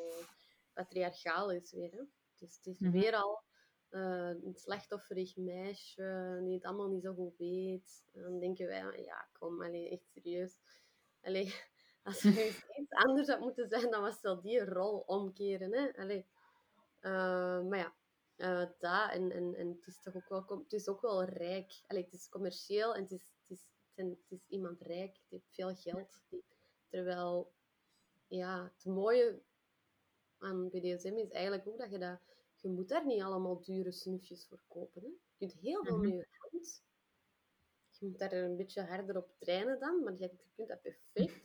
patriarchaal is weer. Hè? Het is, het is Mhm. weer al eh, een slachtofferig meisje die het allemaal niet zo goed weet. En dan denken wij, ja, kom, allee, echt serieus. Allee, als er eens iets anders had moeten zijn, dan was wel die rol omkeren. Hè? Allee. Eh, maar ja, dat en, en, en het is toch ook wel, het is ook wel rijk. Allee, het is commercieel en het is, het, is, het, zijn- het is iemand rijk, die heeft veel geld. Die, terwijl, ja, het mooie aan BDSM is eigenlijk ook dat je dat... Je moet daar niet allemaal dure snufjes voor kopen. Hè. Je kunt heel veel Mhm. met je hand. Je moet daar een beetje harder op trainen dan, maar je, je kunt dat perfect.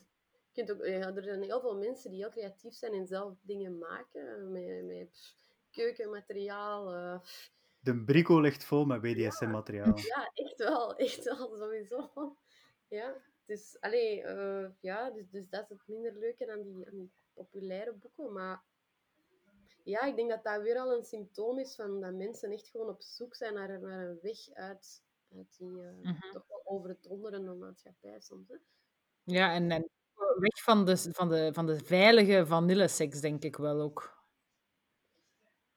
Je kunt ook, ja, er zijn heel veel mensen die heel creatief zijn en zelf dingen maken. Met, met pff, keukenmateriaal. eh. De brico ligt vol met BDSM-materiaal. Ja, echt wel. Echt wel, sowieso. Ja, dus, allee, eh, ja, dus, dus dat is het minder leuke aan die, aan die populaire boeken. Maar ja, ik denk dat dat weer al een symptoom is van dat mensen echt gewoon op zoek zijn naar, naar een weg uit, uit die eh, Mhm. toch wel overdonderende maatschappij soms. Hè. Ja, en, en weg van de, van, de, van de veilige vanilleseks, denk ik wel ook.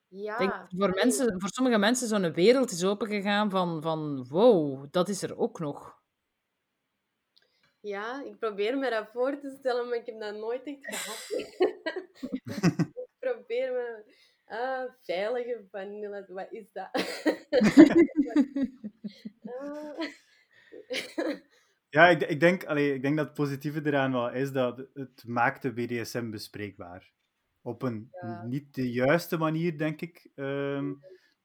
Ja, denk voor, mensen, voor sommige mensen zo'n wereld is opengegaan van, van wow, dat is er ook nog. ja, ik probeer me dat voor te stellen, maar ik heb dat nooit echt gehad. me... Ah, veilige vanille, wat is dat? Ah. Ja, ik, ik, denk, allee, ik denk dat het positieve eraan wel is dat het maakt de BDSM bespreekbaar. Op een Ja. niet de juiste manier, denk ik, ehm,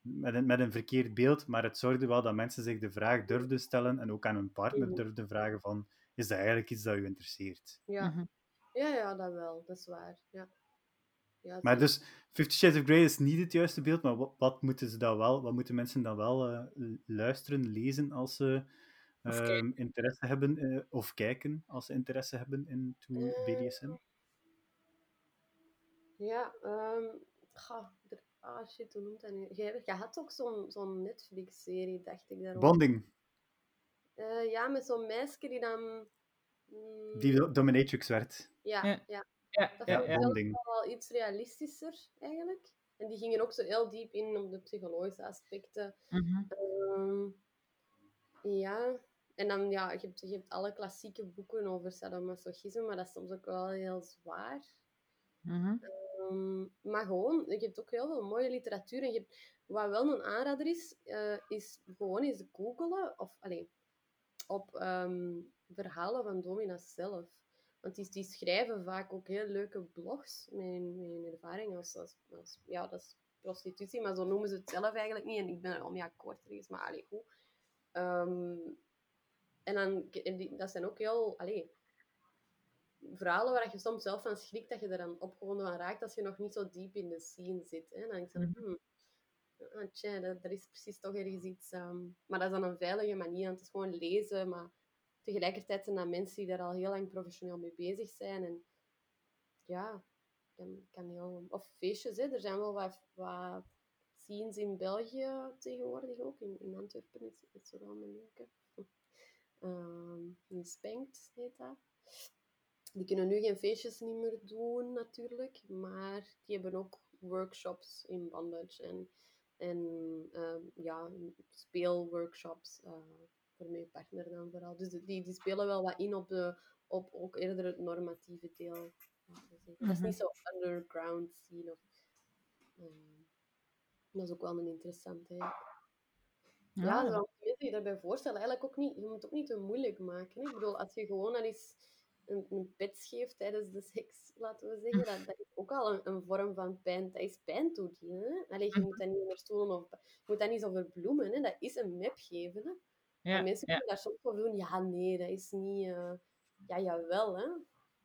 met, een, met een verkeerd beeld, maar het zorgde wel dat mensen zich de vraag durfden stellen en ook aan hun partner Mhm. durfden vragen van, is dat eigenlijk iets dat u interesseert? Ja. Mhm. ja, ja, dat wel, dat is waar. Ja. Ja, Maar dus, Fifty Shades of Grey is niet het juiste beeld, maar wat, wat moeten ze dan wel, wat moeten mensen dan wel eh, luisteren, lezen als ze Of ehm, kijken. interesse hebben, eh, of kijken als ze interesse hebben in to Eh, BDSM? Ja, ehm ga, er- ah shit, hoe noemt dat nu? Je, je had ook zo'n zo'n Netflix-serie, dacht ik daarover. Bonding, Eh, ja, met zo'n meisje die dan... mm, die do- dominatrix werd. ja, Ja. ja. Ja, Dat ja, vond ik ja. wel, Bonding. wel iets realistischer, eigenlijk. En die gingen ook zo heel diep in op de psychologische aspecten. Mhm. Ehm, ja, en dan, ja, je hebt, je hebt alle klassieke boeken over sadomasochisme, maar dat is soms ook wel heel zwaar. Mhm. Ehm, maar gewoon, je hebt ook heel veel mooie literatuur. En je hebt, wat wel een aanrader is, eh, is gewoon eens googelen of, allee, op ehm, verhalen van domina's zelf. Want die, die schrijven vaak ook heel leuke blogs met hun, ervaring als, als, als- Ja, dat is prostitutie, maar zo noemen ze het zelf eigenlijk niet. En ik ben er al mee akkoord ergens, maar allee, goed. Ehm, en dan, dat zijn ook heel... Allee, verhalen waar je soms zelf van schrikt dat je er dan opgewonden van raakt als je nog niet zo diep in de scene zit. Hè. Dan denk je, Mhm. hmm, ah, tja, dat, dat is precies toch ergens iets... ehm, maar dat is dan een veilige manier, want het is gewoon lezen, maar tegelijkertijd zijn dat mensen die daar al heel lang professioneel mee bezig zijn. En ja, kan, kan heel... Of feestjes, hè. er zijn wel wat, wat scenes in België tegenwoordig ook. In, Antwerpen is, is er wel een leuke. Ehm in Spankt heet dat. Die kunnen nu geen feestjes niet meer doen, natuurlijk. Maar die hebben ook workshops in bondage. En, en ehm, ja, speelworkshops uh, voor mijn partner dan vooral. Dus die, die spelen wel wat in op, de, op ook eerder het normatieve deel. zeggen. Dat is Mhm. niet zo underground scene. Of, ehm, dat is ook wel een interessante. Ja, ja mensen je daarbij voorstellen. Eigenlijk ook niet, je moet het ook niet te moeilijk maken. Hè? Ik bedoel, als je gewoon al eens een, een pets geeft tijdens de seks, laten we zeggen, dat, dat is ook al een, een vorm van pijn. Dat is pijn toedienen. Je Mhm. moet dat niet onder stoelen of je moet dat niet zo verbloemen. Hè? Dat is een map geven. Hè? Ja, en mensen ja. kunnen daar soms wel doen. Ja, nee, dat is niet. eh, Ja, jawel, hè.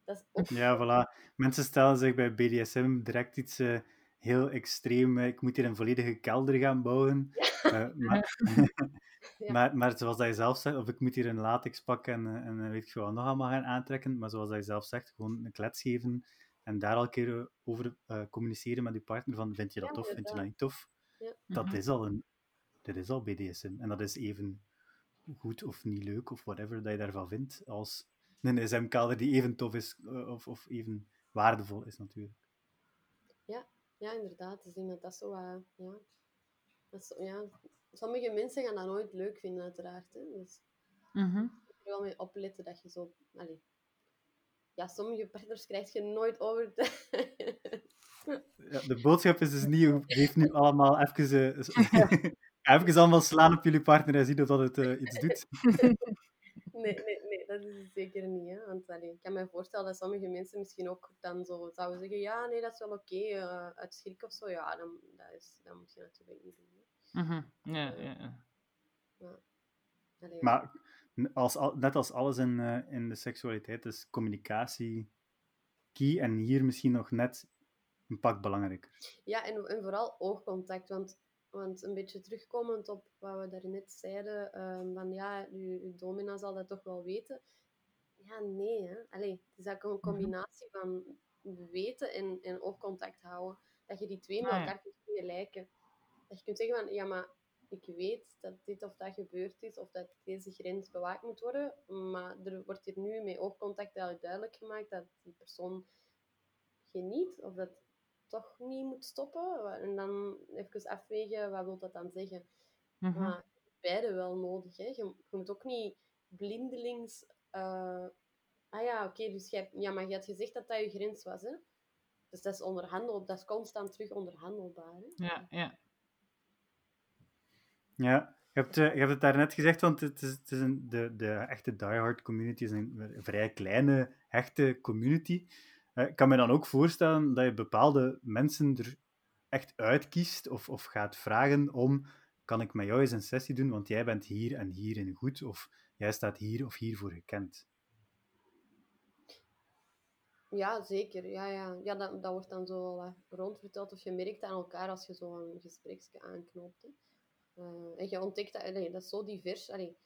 Dat is ook. Ja, voilà. Mensen stellen zich bij BDSM direct iets eh, heel extreem. eh, ik moet hier een volledige kelder gaan bouwen. Eh, maar, Ja. maar, maar zoals dat je zelf zegt, of ik moet hier een latexpak en, eh, en eh, weet ik veel wat nog allemaal gaan aantrekken. Maar zoals dat je zelf zegt, gewoon een klets geven en daar al een keer over eh, communiceren met je partner. Van, vind je dat Ja, tof? Vind je dat niet tof? Ja. Dat Mhm. is al een... Dat is al BDSM. En dat is even goed of niet leuk of whatever dat je daarvan vindt als een SM-kader die even tof is eh, of, of even waardevol is natuurlijk. Ja, inderdaad. Dus ik denk dat dat zo. eh, ja. Dat is, ja. Sommige mensen gaan dat nooit leuk vinden, uiteraard. Hè. Dus Mhm. je moet er wel mee opletten dat je zo. Allee. Ja, sommige partners krijg je nooit over. De... Ja, de boodschap is dus niet, geef nu allemaal even, eh, even allemaal slaan op jullie partner en zien of dat het eh, iets doet. nee, nee, nee, dat is het zeker niet. Hè? Want allee, ik kan me voorstellen dat sommige mensen misschien ook dan zo zouden zeggen: ja, nee, dat is wel oké, eh, uit schrik of zo. Ja, dan, dat, is, dat moet je natuurlijk niet doen. Hè. Mhm. Ja, ja, ja. Allee, Maar als, al- net als alles in, eh, in de seksualiteit is communicatie key en hier misschien nog net een pak belangrijker. Ja, en, en vooral oogcontact. Want, want een beetje terugkomend op wat we daarnet zeiden, ehm, van ja, uw, uw domina zal dat toch wel weten. Ja, nee. Hè. Allee, het is eigenlijk een combinatie van weten en, en oogcontact houden. Dat je die twee met Ah, ja. elkaar kunt vergelijken. Dat je kunt zeggen van, ja, maar ik weet dat dit of dat gebeurd is, of dat deze grens bewaakt moet worden, maar er wordt hier nu met oogcontact duidelijk gemaakt dat die persoon geniet, of dat toch niet moet stoppen. En dan even afwegen, wat wil dat dan zeggen? Mhm. Maar beide wel nodig. Hè? Je, je moet ook niet blindelings... eh, ah ja, oké, dus jij, ja, maar je had gezegd dat dat je grens was, hè? Dus dat is onderhandeld, dat is constant terug onderhandelbaar. Hè? Ja, ja. Ja, je hebt, eh, je hebt het daarnet gezegd, want het is, het is een, de, de echte diehard community is een vrij kleine, hechte community. Ik kan me dan ook voorstellen dat je bepaalde mensen er echt uitkiest of, of gaat vragen om, kan ik met jou eens een sessie doen, want jij bent hier en hierin goed, of jij staat hier of hiervoor gekend. Ja, zeker. Ja, ja. ja dat, dat wordt dan zo rondverteld. Of je merkt aan elkaar als je zo een gespreksje aanknoopt. Eh, en je ontdekt dat, allee, dat is zo divers. Allee,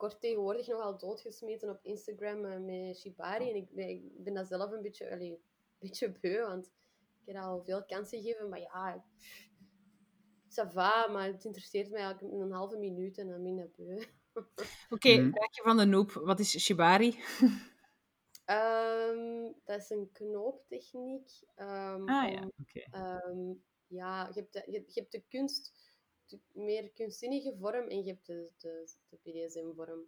kort tegenwoordig nogal doodgesmeten op Instagram eh, met Shibari. En ik ben, ik ben dat zelf een beetje, allee, een beetje beu, want ik heb al veel kansen gegeven. Maar ja, ça va, maar het interesseert mij eigenlijk in een halve minuut en dan ben ik beu. Oké, Mhm. vraagje van de noob. Wat is shibari? Ehm, dat is een knooptechniek. ehm, Ah ja, oké. Ehm, ja, je hebt, de, je, je hebt de kunst, meer kunstzinnige vorm en je hebt de, de, de BDSM-vorm.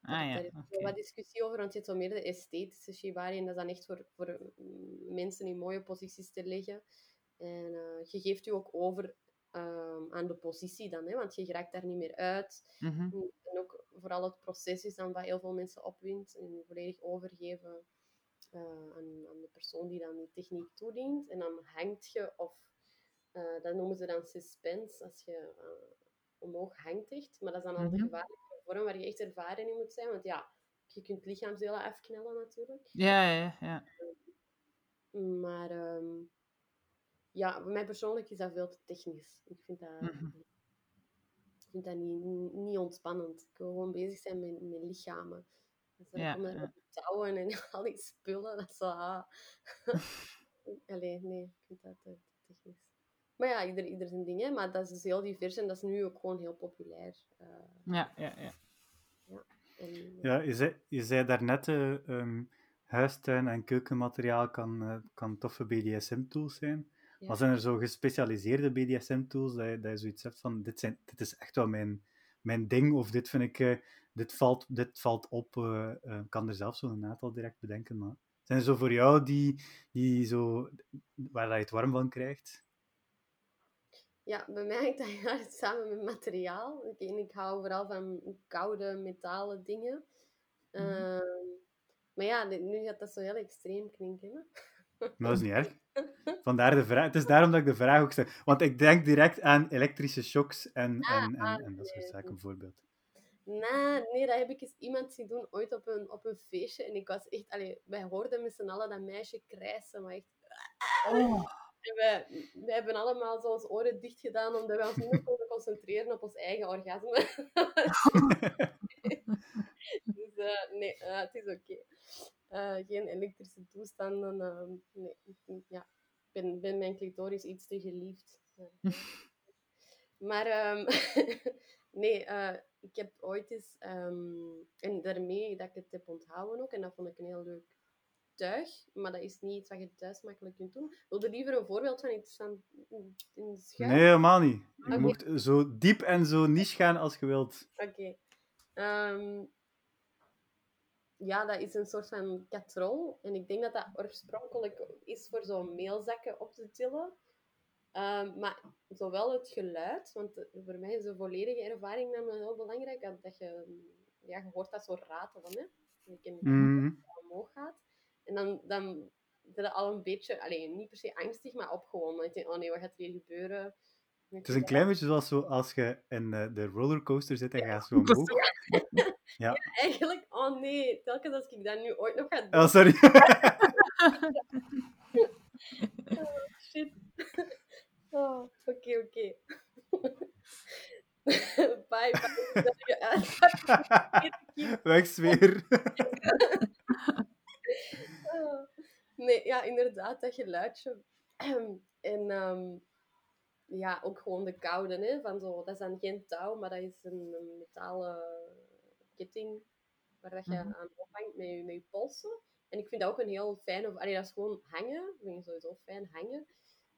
Ah Daar ja, is oké. wel wat discussie over, want je hebt wel meer de esthetische shibari en dat is dan echt voor, voor mm, mensen in mooie posities te leggen. En eh, je geeft je ook over ehm, aan de positie dan, hè, want je geraakt daar niet meer uit. Mhm. En ook vooral het proces is dan wat heel veel mensen opwint en volledig overgeven eh, aan, aan de persoon die dan die techniek toedient. En dan hangt je, of eh, dat noemen ze dan suspense, als je eh, omhoog hangt echt. Maar dat is dan al de Mhm. gevaarlijke vorm waar je echt ervaren in moet zijn. Want ja, je kunt lichaamsdelen afknellen natuurlijk. Ja, ja, ja. Maar ehm, ja, voor mij persoonlijk is dat veel te technisch. Ik vind dat, Mhm. ik vind dat niet, niet ontspannend. Ik wil gewoon bezig zijn met, met lichamen. Dus Ja, met touwen en al die spullen. Dat is zo... Ah. Allee, nee, ik vind dat. Maar ja, ieder, ieder zijn ding, hè. Maar dat is dus heel divers en dat is nu ook gewoon heel populair. Eh, Ja, ja, ja. en, Ja, je zei, je zei daarnet, eh ehm, huistuin- en keukenmateriaal kan, eh, kan toffe BDSM-tools zijn. Ja. Maar zijn er zo gespecialiseerde BDSM-tools dat je, dat je zoiets hebt van, dit, zijn, dit is echt wel mijn, mijn ding, of dit vind ik, eh, dit, valt, dit valt op. eh, eh, ik kan er zelf zo een aantal direct bedenken, maar zijn er zo voor jou die, die zo, waar je het warm van krijgt? Ja, bij mij hangt dat heel erg samen met materiaal. Ik, en ik hou vooral van koude metalen dingen. Mhm. Ehm, maar ja, nu gaat dat zo heel extreem klinken. Hè? Maar dat is niet erg. Vandaar de vraag. Het is daarom dat ik de vraag ook stel. Want ik denk direct aan elektrische shocks en, Ah, en, en, ah, en dat soort nee. zaken, bijvoorbeeld. Nee, nee, dat heb ik eens iemand zien doen ooit op een, op een feestje. En ik was echt, allee, wij hoorden met z'n allen dat meisje krijsen, maar echt. Oh. Wij, wij hebben allemaal zo ons oren dicht gedaan omdat we ons niet konden concentreren op ons eigen orgasme. dus eh, nee, eh, het is oké. Eh, geen elektrische toestanden. nee, ja, ben, ben mijn clitoris iets te geliefd. Maar ehm, nee, ik heb ooit eens, ehm, en daarmee dat ik het heb onthouden ook, en dat vond ik een heel leuk tuig, maar dat is niet iets wat je thuis makkelijk kunt doen. Wil je liever een voorbeeld van iets van in de schuim? Nee, helemaal niet. Je mocht zo diep en zo niche gaan als je wilt. Oké. Ehm, ja, dat is een soort van katrol. En ik denk dat dat oorspronkelijk is voor zo'n meelzakken op te tillen. Ehm, maar zowel het geluid, want voor mij is de volledige ervaring wel heel belangrijk, dat dat je ja, je hoort dat zo ratelen, hè. Ik in Mhm. omhoog gaat. En dan, dan ben je al een beetje, alleen niet per se angstig, maar opgewonden. Ik denk, oh nee, wat gaat er hier gebeuren? Het is een klein beetje zoals zo als je in eh, de rollercoaster zit en je gaat zo omhoog. Eigenlijk, oh nee, telkens als ik dat nu ooit nog ga doen, Oh, sorry. shit. Oh, oké, oké. bye, bye. Uit. Wegsfeer. Nee, ja, inderdaad, dat geluidje. En ehm, ja, ook gewoon de koude, hè, van zo, dat is dan geen touw, maar dat is een, een metalen ketting waar dat je Mhm. aan ophangt met je, met je polsen. En ik vind dat ook een heel fijn, of, allee, dat is gewoon hangen, ik vind het sowieso fijn hangen.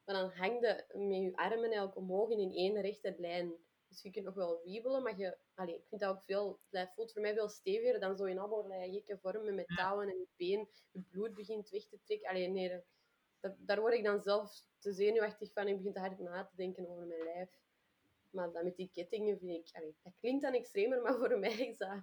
Maar dan hang je met je armen eigenlijk omhoog en in één rechte lijn. Dus je kunt nog wel wiebelen, maar je, allee, ik vind dat ook veel, dat voelt voor mij veel steviger dan zo in allerlei gekke vormen met touwen en been, je bloed begint weg te trekken. Allee, nee, dat, daar word ik dan zelf te zenuwachtig van en ik begin te hard na te denken over mijn lijf. Maar dat met die kettingen vind ik, allee, dat klinkt dan extremer, maar voor mij is dat,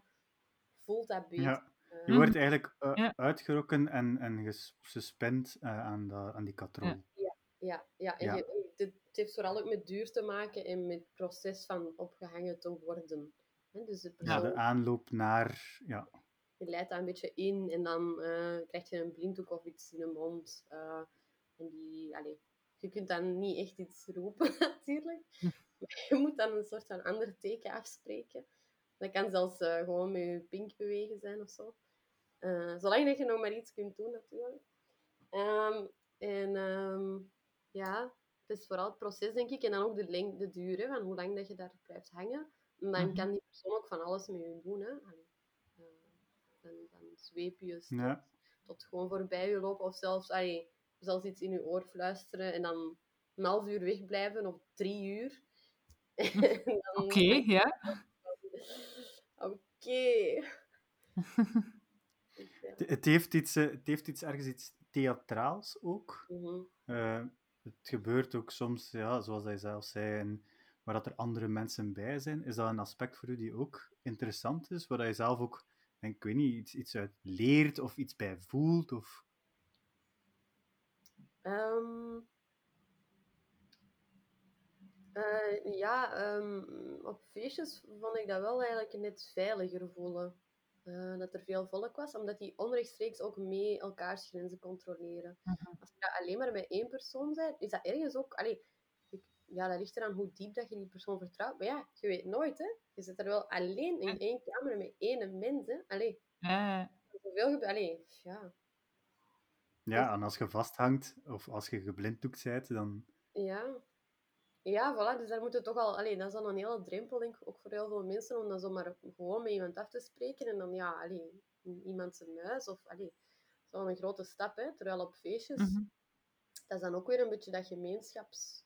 voelt dat beter. Ja. Eh, Je wordt eigenlijk eh, Ja. uitgerokken en, en gesuspend eh, aan, de, aan die katrol. Ja. Ja, ja, en Ja. je- het, het heeft vooral ook met duur te maken en met het proces van opgehangen te worden. Hè, dus de Ja, de aanloop naar... Ja. je leidt dat een beetje in en dan eh, krijg je een blinddoek of iets in de mond. eh, en die, allee, je kunt dan niet echt iets roepen, natuurlijk. Maar je moet dan een soort van ander teken afspreken. Dat kan zelfs eh, gewoon met je pink bewegen zijn of zo. Eh, zolang dat je nog maar iets kunt doen, natuurlijk. Ehm, en ehm, ja, het is vooral het proces, denk ik. En dan ook de, lengte, de duur, hè, van hoe lang dat je daar blijft hangen. Dan Mhm. kan die persoon ook van alles met je doen. Hè. Allee, eh, van, van zweepjes tot, Ja. tot gewoon voorbij je lopen. Of zelfs, allee, zelfs iets in je oor fluisteren en dan een half uur wegblijven of drie uur. Dan- Oké, ja. Oké. Het, het heeft iets, eh, het heeft iets ergens iets theatraals ook. Mhm. Eh, het gebeurt ook soms, ja, zoals hij zelf zei, waar dat er andere mensen bij zijn. Is dat een aspect voor u die ook interessant is? Waar dat je zelf ook, denk, ik weet niet, iets, iets uit leert of iets bij voelt? Of... Ehm, eh, ja, ehm, op feestjes vond ik dat wel eigenlijk net veiliger voelen. Eh, dat er veel volk was, omdat die onrechtstreeks ook mee elkaars grenzen controleren. Mhm. Als je dat alleen maar bij één persoon bent, is dat ergens ook... Allee, ja, dat ligt eraan hoe diep dat je die persoon vertrouwt. Maar ja, je weet nooit, hè. Je zit er wel alleen in één kamer met één mens, hè. Allee, Ja, zoveel gebeurt... Allee, ja... Ja, en als je vasthangt, of als je geblinddoekt bent, dan... Ja. Ja, voilà. Dus daar moet je toch al... Allee, dat is dan een hele drempel, denk ik, ook voor heel veel mensen, om dan zomaar gewoon met iemand af te spreken. En dan, ja, allee, iemand zijn huis. Of, allee, zo'n grote stap, hè. Terwijl op feestjes, Mhm. dat is dan ook weer een beetje dat gemeenschaps,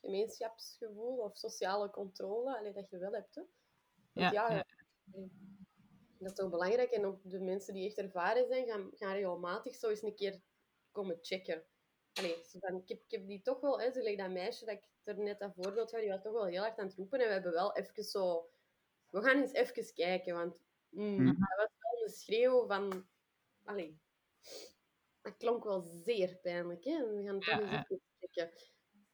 gemeenschapsgevoel of sociale controle, allee, dat je wel hebt, hè. Want Ja, ja, ja. allee, dat is toch belangrijk. En ook de mensen die echt ervaren zijn, gaan, gaan regelmatig zo eens een keer komen checken. Allee, zo van, ik, heb, ik heb die toch wel, hè, zo gelijk dat meisje dat ik er net dat voorbeeld gaf, die was toch wel heel hard aan het roepen. En we hebben wel even zo... We gaan eens even kijken, want mm, Mhm. dat was wel een schreeuw van... Allee, dat klonk wel zeer pijnlijk, hè. We gaan toch Ja, eens even checken.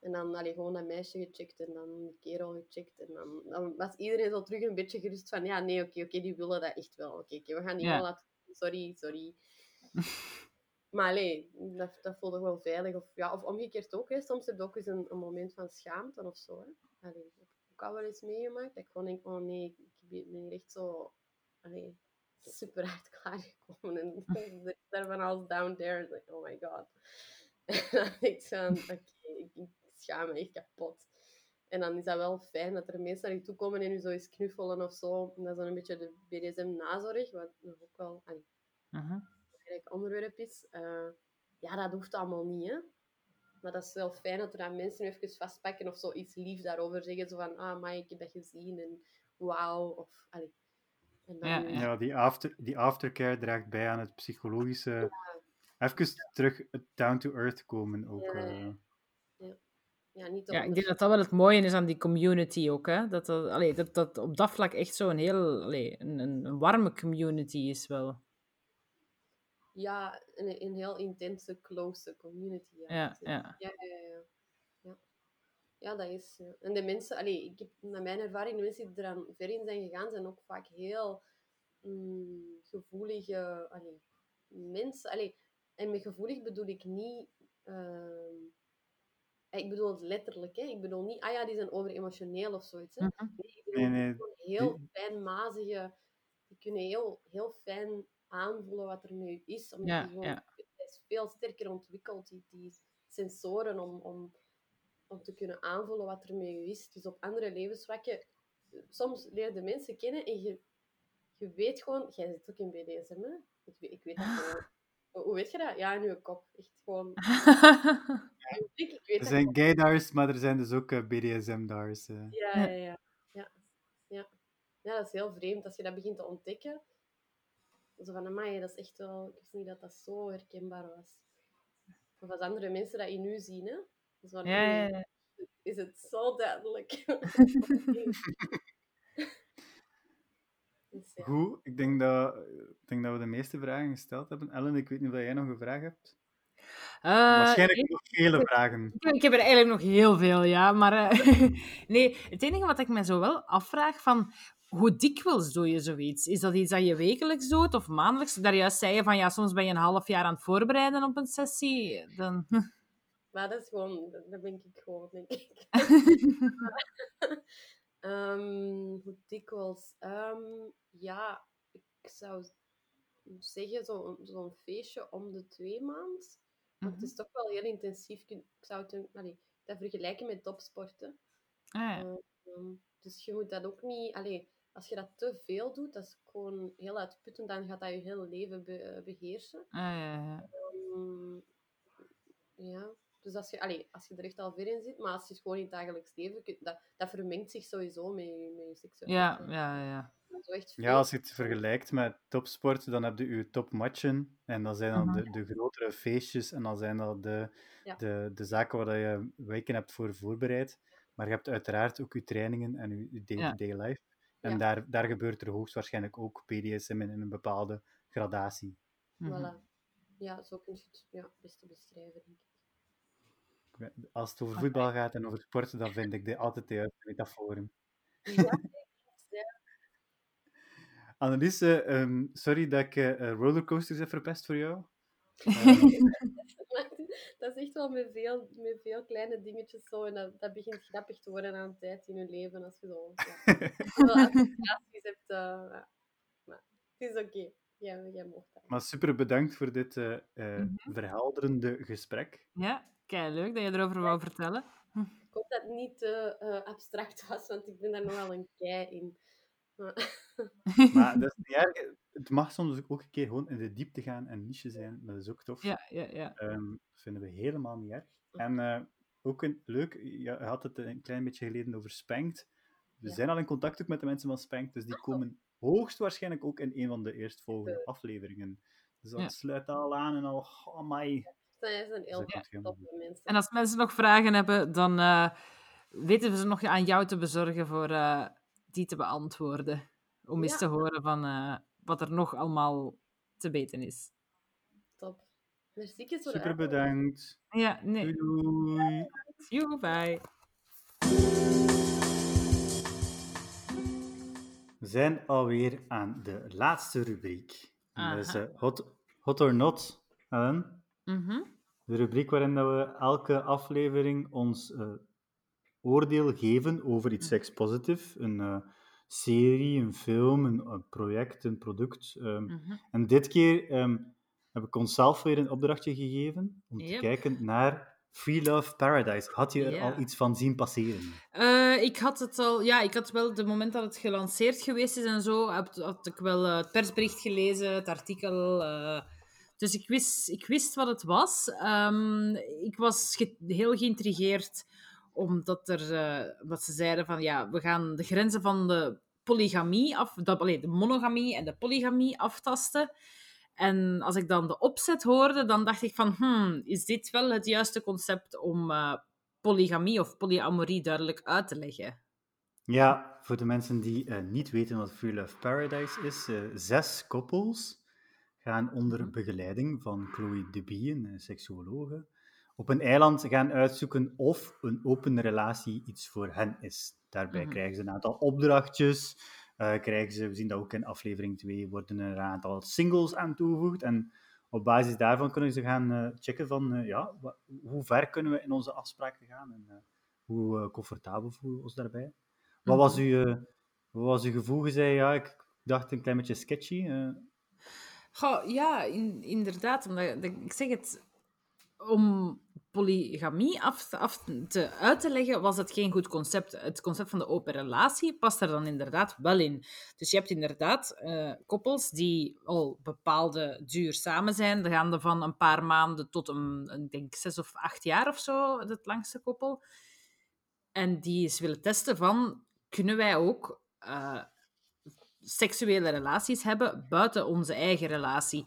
En dan allee, gewoon dat meisje gecheckt en dan die kerel gecheckt. En dan, dan was iedereen zo terug een beetje gerust van, ja, nee, oké, oké, die willen dat echt wel. Oké, we gaan die Ja. wel laten... Sorry, sorry. Maar allee, dat, dat voelde wel veilig. Of, ja, of omgekeerd ook. Hè. Soms heb je ook eens een, een moment van schaamte of zo. Hè. Allee, dat heb ik ook al wel eens meegemaakt. Dat ik gewoon denk, oh nee, ik ben hier echt zo allee, super hard klaargekomen. En er is daarvan als down there. Like, oh my god. En dan denk ik zo van, oké, ik schaam me echt kapot. En dan is dat wel fijn dat er mensen naar je toe komen en je zo eens knuffelen of zo. En dat is dan een beetje de BDSM-nazorg, wat nog ook wel... Mhm. belangrijk onderwerp is. Eh, ja, dat hoeft allemaal niet, hè. Maar dat is wel fijn dat er dan mensen even vastpakken of zo iets lief daarover zeggen. Zo van, ah, maar ik heb dat gezien en wauw. Of, allee. En dan, Ja, ja. Ja, die, after, die aftercare draagt bij aan het psychologische... Even terug down to earth komen ook. Ja, ja, niet Ja, ik denk dat dat wel het mooie is aan die community ook. Hè? Dat, dat, allee, dat dat op dat vlak echt zo'n heel allee, een, een, warme community is wel. Ja, een, een heel intense, close community. Ja, Ja, ja. ja, ja, ja. ja. Ja, dat is... En de mensen... Allee, ik heb, naar mijn ervaring, de mensen die er aan ver in zijn gegaan, zijn ook vaak heel mm, gevoelige allee, mensen. Allee, en met gevoelig bedoel ik niet... ehm, ik bedoel het letterlijk, hè. Ik bedoel niet, ah ja, die zijn over-emotioneel of zoiets, hè. Mhm. Nee, ik bedoel Nee, heel fijnmazige... Die kunnen heel, heel fijn aanvoelen wat er nu is. Omdat Ja, die gewoon, ja. Het is veel sterker ontwikkeld, die, die sensoren, om, om, om te kunnen aanvoelen wat er met je is. Dus op andere levensvlakken... Soms leer je mensen kennen en je, je weet gewoon... Jij zit ook in BDSM, hè? Ik, weet- ik weet dat gewoon. Hoe- Hoe weet je dat? Ja, in je kop. Echt gewoon... ik weet Er dat zijn gaydars, maar er zijn dus ook eh, BDSM-dars. eh. Ja, ja, ja. Ja. ja. Ja, dat is heel vreemd als je dat begint te ontdekken. Zo van, amai, dat is echt wel... Ik wist niet dat dat zo herkenbaar was. Of als andere mensen dat in u zien, hè. Zo van, Ja, ja. Is het zo duidelijk. dus, ja. Goed, ik denk, dat, ik denk dat we de meeste vragen gesteld hebben. Ellen, ik weet niet of jij nog een vraag hebt. Eh, Waarschijnlijk ik- nog vele vragen. Ik heb- Ik heb er eigenlijk nog heel veel, ja. Maar eh, nee, het enige wat ik me zo wel afvraag van... Hoe dikwijls doe je zoiets? Is dat iets dat je wekelijks doet of maandelijks? Daar juist zei je van, ja, soms ben je een half jaar aan het voorbereiden op een sessie. Dan... Maar dat is gewoon... Dat ben ik gewoon, denk ik. Ehm, hoe dikwijls? Ehm, ja, ik zou zeggen zo'n zo'n feestje om de twee maanden. Want het is toch wel heel intensief. Ik zou het een- allee, dat vergelijken met topsporten. Ah, ja. Ehm, dus je moet dat ook niet... Allee, als je dat te veel doet, dat is gewoon heel uitputtend. Dan gaat dat je hele leven be- beheersen. Ah, ja, ja. Ehm, ja, dus als je, allee, als je er echt al ver in zit, maar als je het gewoon in het dagelijks leven, dat, dat vermengt zich sowieso met je, met je seksualiteit. Ja, ja, ja. Zo echt veel- Ja, als je het vergelijkt met topsport, dan heb je je topmatchen. En dan zijn dat Mhm. de, de grotere feestjes. En dan zijn dat de, Ja. de, de zaken waar je weken hebt voor voorbereid. Maar je hebt uiteraard ook je trainingen en je- day-to-day life. En Ja. daar, daar gebeurt er hoogstwaarschijnlijk ook BDSM in, in een bepaalde gradatie. Mhm. Voilà. Ja, zo kun je het ja, het beste beschrijven, denk ik. Als het over voetbal gaat en over sport, dan vind ik dit altijd de juiste metaforen. Ja. Annelies, eh, ehm, sorry dat ik eh, eh, rollercoasters heb verpest voor jou. Maar dat is echt wel met veel, met veel kleine dingetjes zo. En dat, dat begint grappig te worden aan een tijd in je leven. Als je zo ja, veel associaties hebt. eh, ja. Maar het is oké. Jij, jij mocht dat. Maar super bedankt voor dit eh, eh, Mhm. verhelderende gesprek. Ja, kei leuk dat je erover wou vertellen. Ik hoop dat het niet te eh, abstract was, want ik ben daar nogal een kei in. Maar, dat is niet erg. Het mag soms ook een keer gewoon in de diepte gaan en niche zijn. Dat is ook tof. Ja, ja, ja. Ehm, dat vinden we helemaal niet erg. En eh, ook een, leuk, je had het een klein beetje geleden over Spanked. We Ja. zijn al in contact ook met de mensen van Spanked, dus die komen hoogstwaarschijnlijk ook in een van de eerstvolgende afleveringen. Dus dat Ja. sluit al aan en al, oh my. heel Dat helemaal toffe mensen. En als mensen nog vragen hebben, dan eh, weten we ze nog aan jou te bezorgen voor eh, die te beantwoorden. Om eens te horen van eh, wat er nog allemaal te weten is. Top. Merci voor de Super bedankt. Ja, nee. Doei doei. Bye. We zijn alweer aan de laatste rubriek. En Dat is eh, hot, hot or Not. Ellen. Mhm. De rubriek waarin dat we elke aflevering ons eh, oordeel geven over iets sekspositief. Een eh, serie, een film, een, een project, een product. ehm. Mhm. En dit keer ehm, heb ik onszelf weer een opdrachtje gegeven om te kijken naar Free Love Paradise. Had je er Ja. al iets van zien passeren? Eh, ik had het al, ja, ik had wel, het moment dat het gelanceerd geweest is en zo, had, had ik wel het persbericht gelezen, het artikel. eh, dus ik wist, ik wist wat het was. Ehm, ik was ge- heel geïntrigeerd omdat er, wat ze zeiden van, ja, we gaan de grenzen van de polygamie af, dat, de monogamie en de polygamie aftasten. En als ik dan de opzet hoorde, dan dacht ik van, hmm, is dit wel het juiste concept om eh, polygamie of polyamorie duidelijk uit te leggen. Ja, voor de mensen die eh, niet weten wat Free Love Paradise is, zes koppels gaan onder begeleiding van Chloe Debie, een seksuologe, op een eiland gaan uitzoeken of een open relatie iets voor hen is. Daarbij Mhm. krijgen ze een aantal opdrachtjes, eh, krijgen ze, we zien dat ook in aflevering 2, worden er een aantal singles aan toegevoegd en op basis daarvan kunnen ze gaan eh, checken van, eh, ja, hoe ver kunnen we in onze afspraken gaan en hoe comfortabel voelen we ons daarbij. Wat was, Mhm. uw, wat was uw gevoel? Je zei, ja, ik dacht een klein beetje sketchy. Goh, ja, in- inderdaad. Omdat, dat- ik zeg het, om polygamie af, te- uit te leggen, was het geen goed concept. Het concept van de open relatie past er dan inderdaad wel in. Dus je hebt inderdaad eh, koppels die al bepaalde duur samen zijn. Dan gaan er van een paar maanden tot een, ik denk zes of acht jaar of zo, het langste koppel. En die eens willen testen van, kunnen wij ook eh, seksuele relaties hebben buiten onze eigen relatie?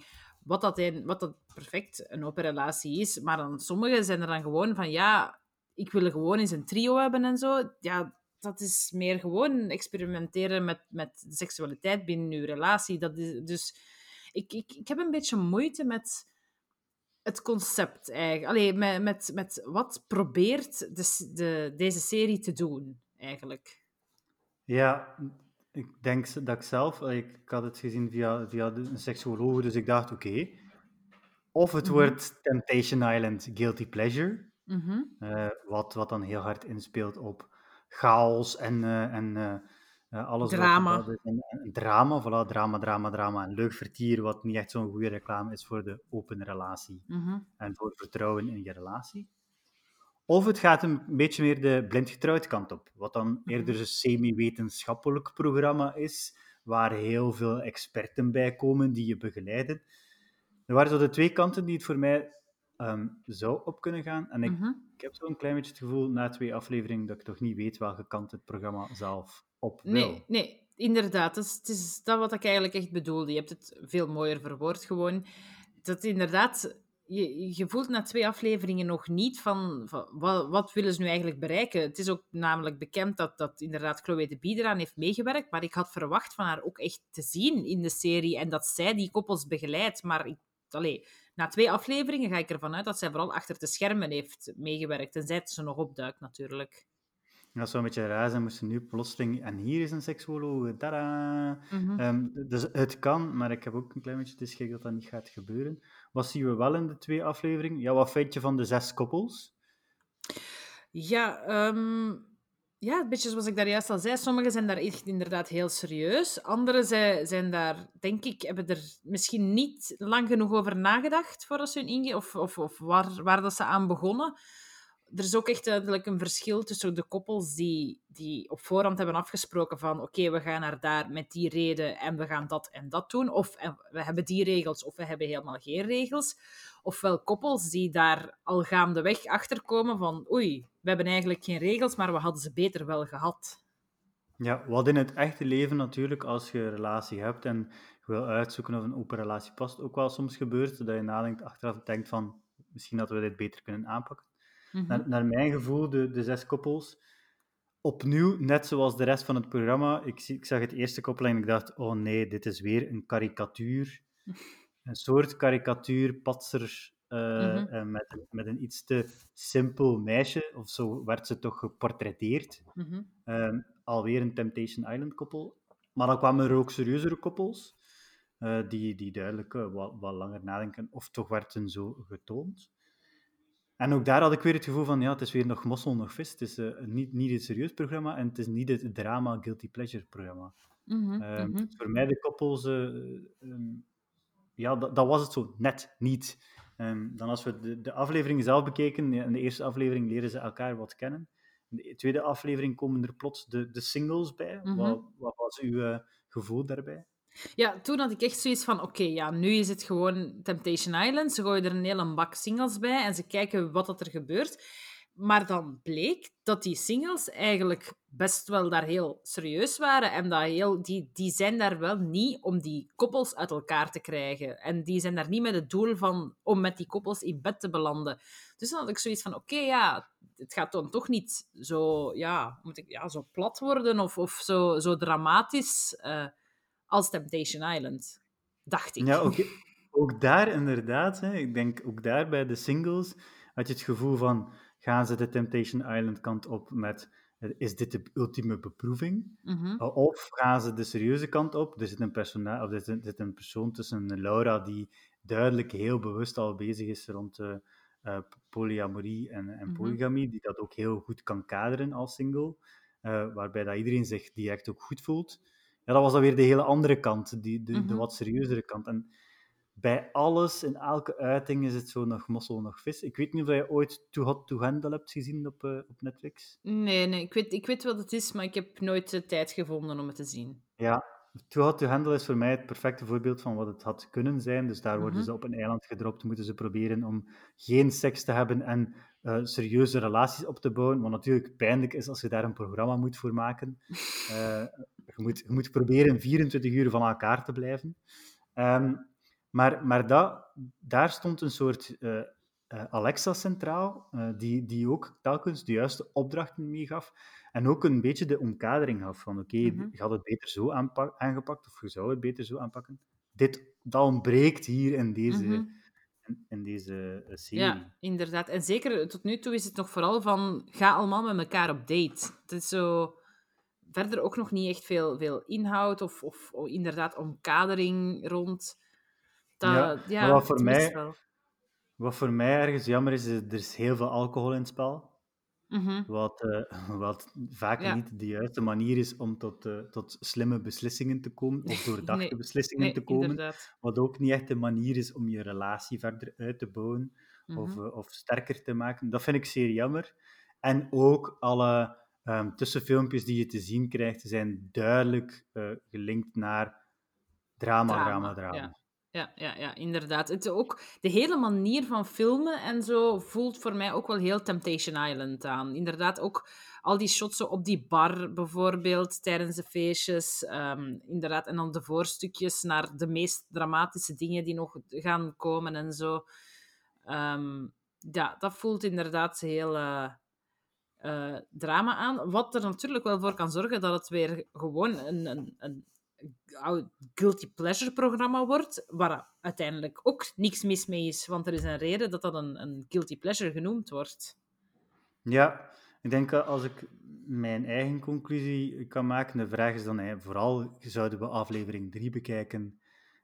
Wat dat, een, wat dat perfect een open relatie is. Maar dan sommigen zijn er dan gewoon van, ja, ik wil gewoon eens een trio hebben en zo. Ja, dat is meer gewoon experimenteren met, met seksualiteit binnen uw relatie. Dat is, dus ik, ik, ik heb een beetje moeite met het concept eigenlijk. Allee, met, met, met wat probeert de, de, deze serie te doen, eigenlijk. Ja, ik denk dat ik zelf, eh, ik, ik had het gezien via, via een seksuoloog, dus ik dacht, oké, of het Mhm. wordt Temptation Island Guilty Pleasure, Mhm. eh, wat, wat dan heel hard inspeelt op chaos en, eh, en alles wat- Drama. wat- en, en drama, voilà, drama, drama, drama. En leuk vertier, wat niet echt zo'n goede reclame is voor de open relatie. Mhm. en voor vertrouwen in je relatie. Of het gaat een beetje meer de blindgetrouwd kant op, wat dan eerder een semi-wetenschappelijk programma is, waar heel veel experten bij komen die je begeleiden. Er waren zo de twee kanten die het voor mij ehm, zou op kunnen gaan. En ik, Mhm. ik heb zo een klein beetje het gevoel, na twee afleveringen, dat ik toch niet weet welke kant het programma zelf op wil. Nee, nee, inderdaad. Het is, het is dat wat ik eigenlijk echt bedoelde. Je hebt het veel mooier verwoord gewoon. Dat inderdaad, je, je voelt na twee afleveringen nog niet van, van wat, wat willen ze nu eigenlijk bereiken. Het is ook namelijk bekend dat, dat inderdaad Chloe de Bie eraan heeft meegewerkt, maar ik had verwacht van haar ook echt te zien in de serie en dat zij die koppels begeleidt. Maar ik, allee, na twee afleveringen ga ik ervan uit dat zij vooral achter de schermen heeft meegewerkt. Tenzij het ze nog opduikt, natuurlijk. Dat zou een beetje raar zijn, moesten nu plotseling... En hier is een seksuoloog, tada! Mhm. Ehm, dus het kan, maar ik heb ook een klein beetje de schrik dat dat niet gaat gebeuren. Wat zien we wel in de twee afleveringen? Ja, wat vind je van de zes koppels? Ja, ehm, ja, een beetje zoals ik daar juist al zei. Sommigen zijn daar echt inderdaad heel serieus. Anderen zijn, zijn daar, denk ik, hebben er misschien niet lang genoeg over nagedacht voordat ze hun inge... Of, of, of waar, waar dat ze aan begonnen. Er is ook echt duidelijk een verschil tussen de koppels die, die op voorhand hebben afgesproken van oké, we gaan naar daar met die reden en we gaan dat en dat doen. Of we hebben die regels of we hebben helemaal geen regels. Ofwel koppels die daar al gaandeweg achter komen van oei, we hebben eigenlijk geen regels, maar we hadden ze beter wel gehad. Ja, wat in het echte leven natuurlijk, als je een relatie hebt en je wil uitzoeken of een open relatie past, ook wel soms gebeurt, dat je nadenkt, achteraf denkt van, misschien dat we dit beter kunnen aanpakken. Mhm. Naar, naar mijn gevoel, de, de zes koppels, opnieuw, net zoals de rest van het programma, ik, ik zag het eerste koppel en ik dacht, oh nee, dit is weer een karikatuur. Een soort karikatuur, patser, eh, Mhm. eh, met, met een iets te simpel meisje, of zo werd ze toch geportretteerd. Mhm. Ehm, alweer een Temptation Island koppel. Maar dan kwamen er ook serieuzere koppels, eh, die, die duidelijk wat, wat langer nadenken, of toch werden zo getoond. En ook daar had ik weer het gevoel van, ja, het is weer nog mossel, nog vis. Het is eh, niet, niet een serieus programma en het is niet het drama Guilty Pleasure programma. Mhm. Ehm, Mhm. Voor mij de koppels, eh, ehm, ja, dat, dat was het zo net niet. Ehm, dan als we de, de aflevering zelf bekeken, in de eerste aflevering leren ze elkaar wat kennen. In de tweede aflevering komen er plots de, de singles bij. Mhm. wat, wat was uw eh, gevoel daarbij? Ja, toen had ik echt zoiets van, oké, ja, nu is het gewoon Temptation Island. Ze gooien er een hele bak singles bij en ze kijken wat dat er gebeurt. maar dan bleek dat die singles eigenlijk best wel daar heel serieus waren. En dat heel, die, die zijn daar wel niet om die koppels uit elkaar te krijgen. En die zijn daar niet met het doel van om met die koppels in bed te belanden. Dus dan had ik zoiets van, oké, ja, het gaat dan toch niet zo, ja, moet ik, ja, zo plat worden of, of zo, zo dramatisch eh, als Temptation Island. Dacht ik. Ja, ook, ook daar inderdaad. Hè, ik denk ook daar bij de singles had je het gevoel van gaan ze de Temptation Island kant op met is dit de ultieme beproeving? Mhm. Of gaan ze de serieuze kant op? Er zit een, persona of er zit, zit een persoon tussen Laura die duidelijk heel bewust al bezig is rond eh, eh, polyamorie en, en Mhm. polygamie, die dat ook heel goed kan kaderen als single, eh, waarbij dat iedereen zich direct ook goed voelt. Ja, dat was dan weer de hele andere kant, die, de, de Mhm. wat serieuzere kant. En bij alles, in elke uiting, is het zo nog mossel, nog vis. Ik weet niet of je ooit Too Hot to Handle hebt gezien op, eh, op Netflix. Nee, nee ik, weet, ik weet wat het is, maar ik heb nooit de tijd gevonden om het te zien. Ja, Too Hot to Handle is voor mij het perfecte voorbeeld van wat het had kunnen zijn. Dus daar worden Mhm. ze op een eiland gedropt, moeten ze proberen om geen seks te hebben en eh, serieuze relaties op te bouwen. Wat natuurlijk pijnlijk is als je daar een programma moet voor maken. Eh, je, moet, je moet proberen 24 uur van elkaar te blijven. Ehm, maar maar dat, daar stond een soort eh, eh, Alexa centraal, eh, die, die ook telkens de juiste opdrachten meegaf. En ook een beetje de omkadering gaf van, oké, Mhm. je had het beter zo aangepakt, of je zou het beter zo aanpakken. Dit, dat ontbreekt hier in deze, Mhm. in, in deze serie. Ja, inderdaad. En zeker tot nu toe is het nog vooral van ga allemaal met elkaar op date. Het is zo verder ook nog niet echt veel, veel inhoud of, of, of inderdaad omkadering rond. Dat, Ja, wat voor mij-. Wat voor mij ergens jammer is, is er is heel veel alcohol in het spel. Mhm. Wat, eh, wat vaak Ja. niet de juiste manier is om tot, eh, tot slimme beslissingen te komen, of doordachte Nee, beslissingen Nee, te komen. inderdaad. Wat ook niet echt de manier is om je relatie verder uit te bouwen of, Mhm. eh, of sterker te maken. Dat vind ik zeer jammer. En ook alle ehm, tussenfilmpjes die je te zien krijgt, zijn duidelijk eh, gelinkt naar drama, drama, drama. Ja. Ja, ja, ja, inderdaad. Het ook, de hele manier van filmen en zo voelt voor mij ook wel heel Temptation Island aan. Inderdaad, ook al die shots op die bar bijvoorbeeld tijdens de feestjes. ehm, inderdaad, en dan de voorstukjes naar de meest dramatische dingen die nog gaan komen en zo. Ehm, ja, dat voelt inderdaad heel eh, eh, drama aan. Wat er natuurlijk wel voor kan zorgen dat het weer gewoon een, een, een guilty pleasure programma wordt, waar uiteindelijk ook niks mis mee is, want er is een reden dat dat een, een guilty pleasure genoemd wordt. Ja, ik denk als ik mijn eigen conclusie kan maken, de vraag is dan vooral, zouden we aflevering 3 bekijken?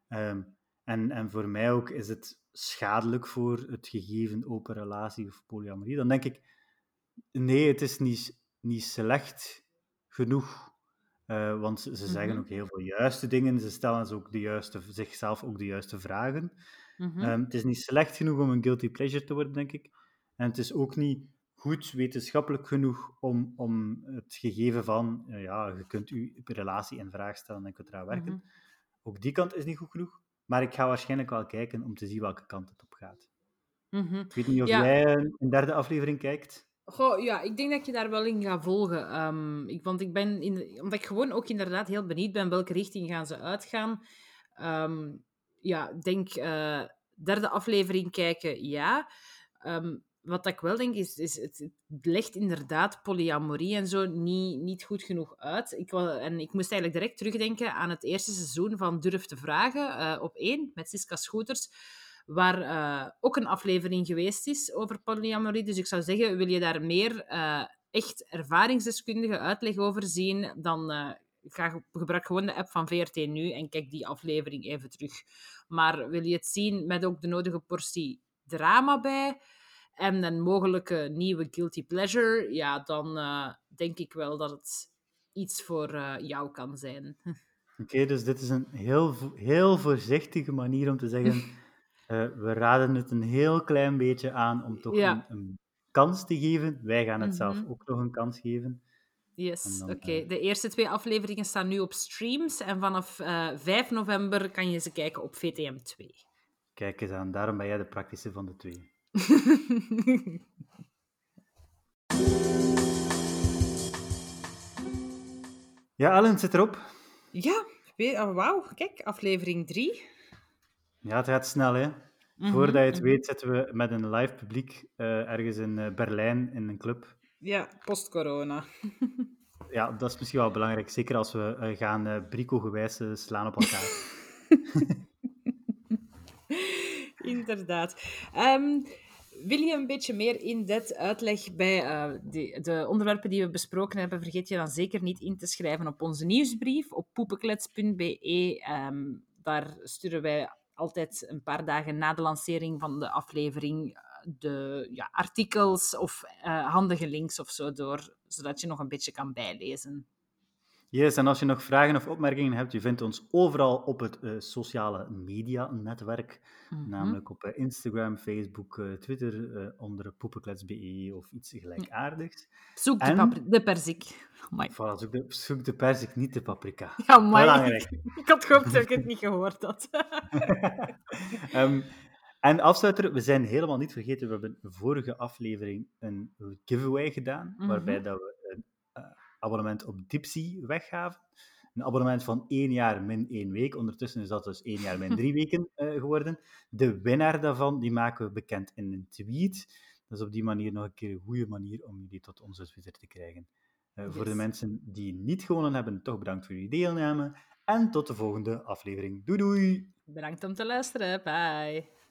Ehm, en, en voor mij ook, is het schadelijk voor het gegeven open relatie of polyamorie? Dan denk ik, nee, het is niet, niet slecht genoeg. Eh, want ze, ze zeggen Mhm. ook heel veel juiste dingen, ze stellen ze ook de juiste, zichzelf ook de juiste vragen. Mhm. Ehm, het is niet slecht genoeg om een guilty pleasure te worden, denk ik. En het is ook niet goed wetenschappelijk genoeg om, om het gegeven van, eh, ja, je kunt je relatie in vraag stellen en kunt eraan werken. Mhm. Ook die kant is niet goed genoeg. Maar ik ga waarschijnlijk wel kijken om te zien welke kant het op gaat. Ik weet niet of Ja. jij een derde aflevering kijkt. Goh, ja, ik denk dat je daar wel in gaat volgen. Ehm, ik, want ik ben in, omdat ik gewoon ook inderdaad heel benieuwd ben welke richting gaan ze uitgaan. Ehm, ja, denk eh, derde aflevering kijken, ja. Ehm, wat ik wel denk is, is het, legt inderdaad polyamorie en zo niet, niet goed genoeg uit. Ik, en ik moest eigenlijk direct terugdenken aan het eerste seizoen van Durf te Vragen eh, op één met Siska Schoeters waar eh, ook een aflevering geweest is over polyamorie. Dus ik zou zeggen, wil je daar meer eh, echt ervaringsdeskundige uitleg over zien, dan eh, ga, ge- gebruik gewoon de app van VRT Nu en kijk die aflevering even terug. Maar wil je het zien met ook de nodige portie drama bij en een mogelijke nieuwe guilty pleasure, ja, dan denk ik wel dat het iets voor jou kan zijn. Oké, dus dit is een heel, heel voorzichtige manier om te zeggen, Eh, we raden het een heel klein beetje aan om toch een, kans te geven. Wij gaan het zelf mhm. ook nog een kans geven. Yes, oké. Eh, de eerste twee afleveringen staan nu op streams en vanaf eh, 5 november kan je ze kijken op VTM2. Kijk eens aan, daarom ben jij de praktische van de twee. ja, Ellen zit erop. Ja, oh, wauw. Kijk, aflevering 3. Ja, het gaat snel, hè. Mhm, Voordat je het weet zitten we met een live publiek eh, ergens in eh, Berlijn in een club. Ja, post-corona. Ja, dat is misschien wel belangrijk. Zeker als we eh, gaan eh brico-gewijs slaan op elkaar. Inderdaad. Ehm, wil je een beetje meer in-depth uitleg bij de, de onderwerpen die we besproken hebben? Vergeet je dan zeker niet in te schrijven op onze nieuwsbrief op poepenklets.be. Ehm, daar sturen wij altijd een paar dagen na de lancering van de aflevering eh, de ja, artikels of eh, handige links of zo door, zodat je nog een beetje kan bijlezen. Yes, en als je nog vragen of opmerkingen hebt, je vindt ons overal op het eh, sociale media-netwerk. Mhm. Namelijk op eh, Instagram, Facebook, eh, Twitter, onder poepenklets.be of iets gelijkaardigs. Zoek de, En- de perzik. Amai. Voilà, zoek de, zoek de persik, niet de paprika. Ja. Belangrijk. Ik had gehoopt dat ik het niet gehoord had. Ehm, en afsluiter, we zijn helemaal niet vergeten, we hebben vorige aflevering een giveaway gedaan, Mhm. waarbij dat we abonnement op Dipsy weggaven. Een abonnement van één jaar min één week. Ondertussen is dat dus één jaar min drie weken eh, geworden. De winnaar daarvan, die maken we bekend in een tweet. Dat is op die manier nog een keer een goede manier om jullie tot onze Twitter te krijgen. Eh, Voor de mensen die niet gewonnen hebben, toch bedankt voor jullie deelname. En tot de volgende aflevering. Doei doei! Bedankt om te luisteren. Bye.